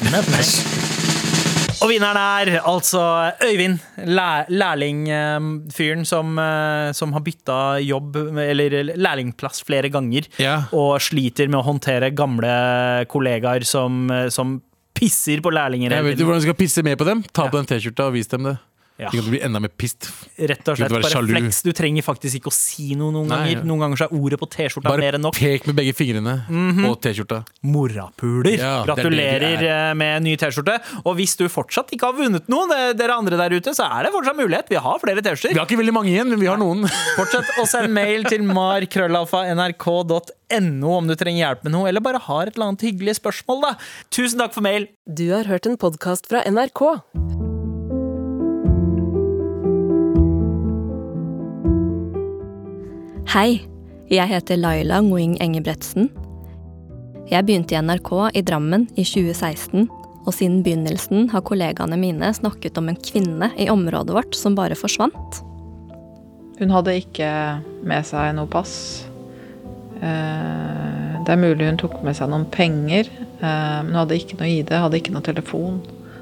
Og vinneren er altså Øyvind, læ lærlingfyren som, eh, som har bytta jobb, eller lærlingplass flere ganger, Ja. og sliter med å håndtere gamle kollegaer som, eh, som pisser på lærlinger. Jeg vet du hvordan du skal pisse mer på dem? Ta på den T-skjorta og vis dem det. Ja. Du blir enda mer pissed. Rett og slett bare sjalu. flex. Du trenger faktisk ikke å si noe noen Nei, ganger. ja. Noen ganger så er ordet på T-skjorta mer enn nok. Bare pek med begge fingrene og T-skjorta. Morapuler. Ja, er Gratulerer det eh, med ny T-skjorte. Og hvis du fortsatt ikke har vunnet noe, det- dere andre der ute, så er det fortsatt mulighet. Vi har flere Vi T-skjorter. har ikke veldig mange igjen, men vi har noen. Fortsett å sende mail til mar.krøllalfa.nrk.no om du trenger hjelp med noe, eller bare har et eller annet hyggelig spørsmål, da. Tusen takk for mail. Du har hørt en podkast fra NRK. Hei, jeg heter Laila Nguing-Engebretsen. Jeg begynte i NRK i Drammen i 2016, og siden begynnelsen har kollegaene mine snakket om en kvinne i området vårt som bare forsvant. Hun hadde ikke med seg noe pass. Eh, Det er mulig hun tok med seg noen penger, eh, men hun hadde ikke noe ID, hadde ikke noe telefon.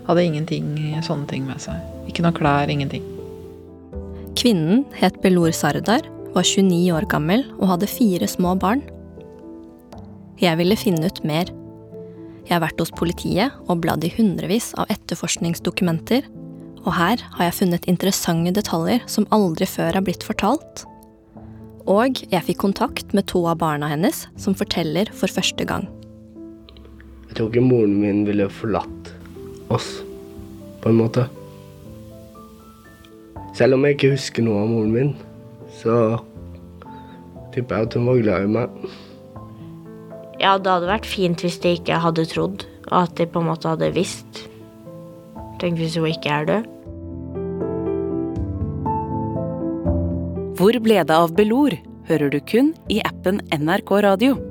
Hadde ingenting, sånne ting med seg. Ikke noe klær, ingenting. Kvinnen het Belor Sardar, var 29 år gammel og hadde fire små barn. Jeg ville finne ut mer. Jeg har vært hos politiet og bladd i hundrevis av etterforskningsdokumenter, og her har jeg funnet interessante detaljer som aldri før er blitt fortalt. Og jeg fikk kontakt med to av barna hennes, som forteller for første gang. Jeg tror ikke moren min ville forlatt oss, på en måte. Selv om jeg ikke husker noe av moren min, så tipper jeg at hun var glad i meg. Ja, det hadde vært fint hvis de ikke hadde trodd, og at de på en måte hadde visst. Tenk hvis hun ikke er død. Hvor ble det av Belor? hører du kun i appen NRK Radio.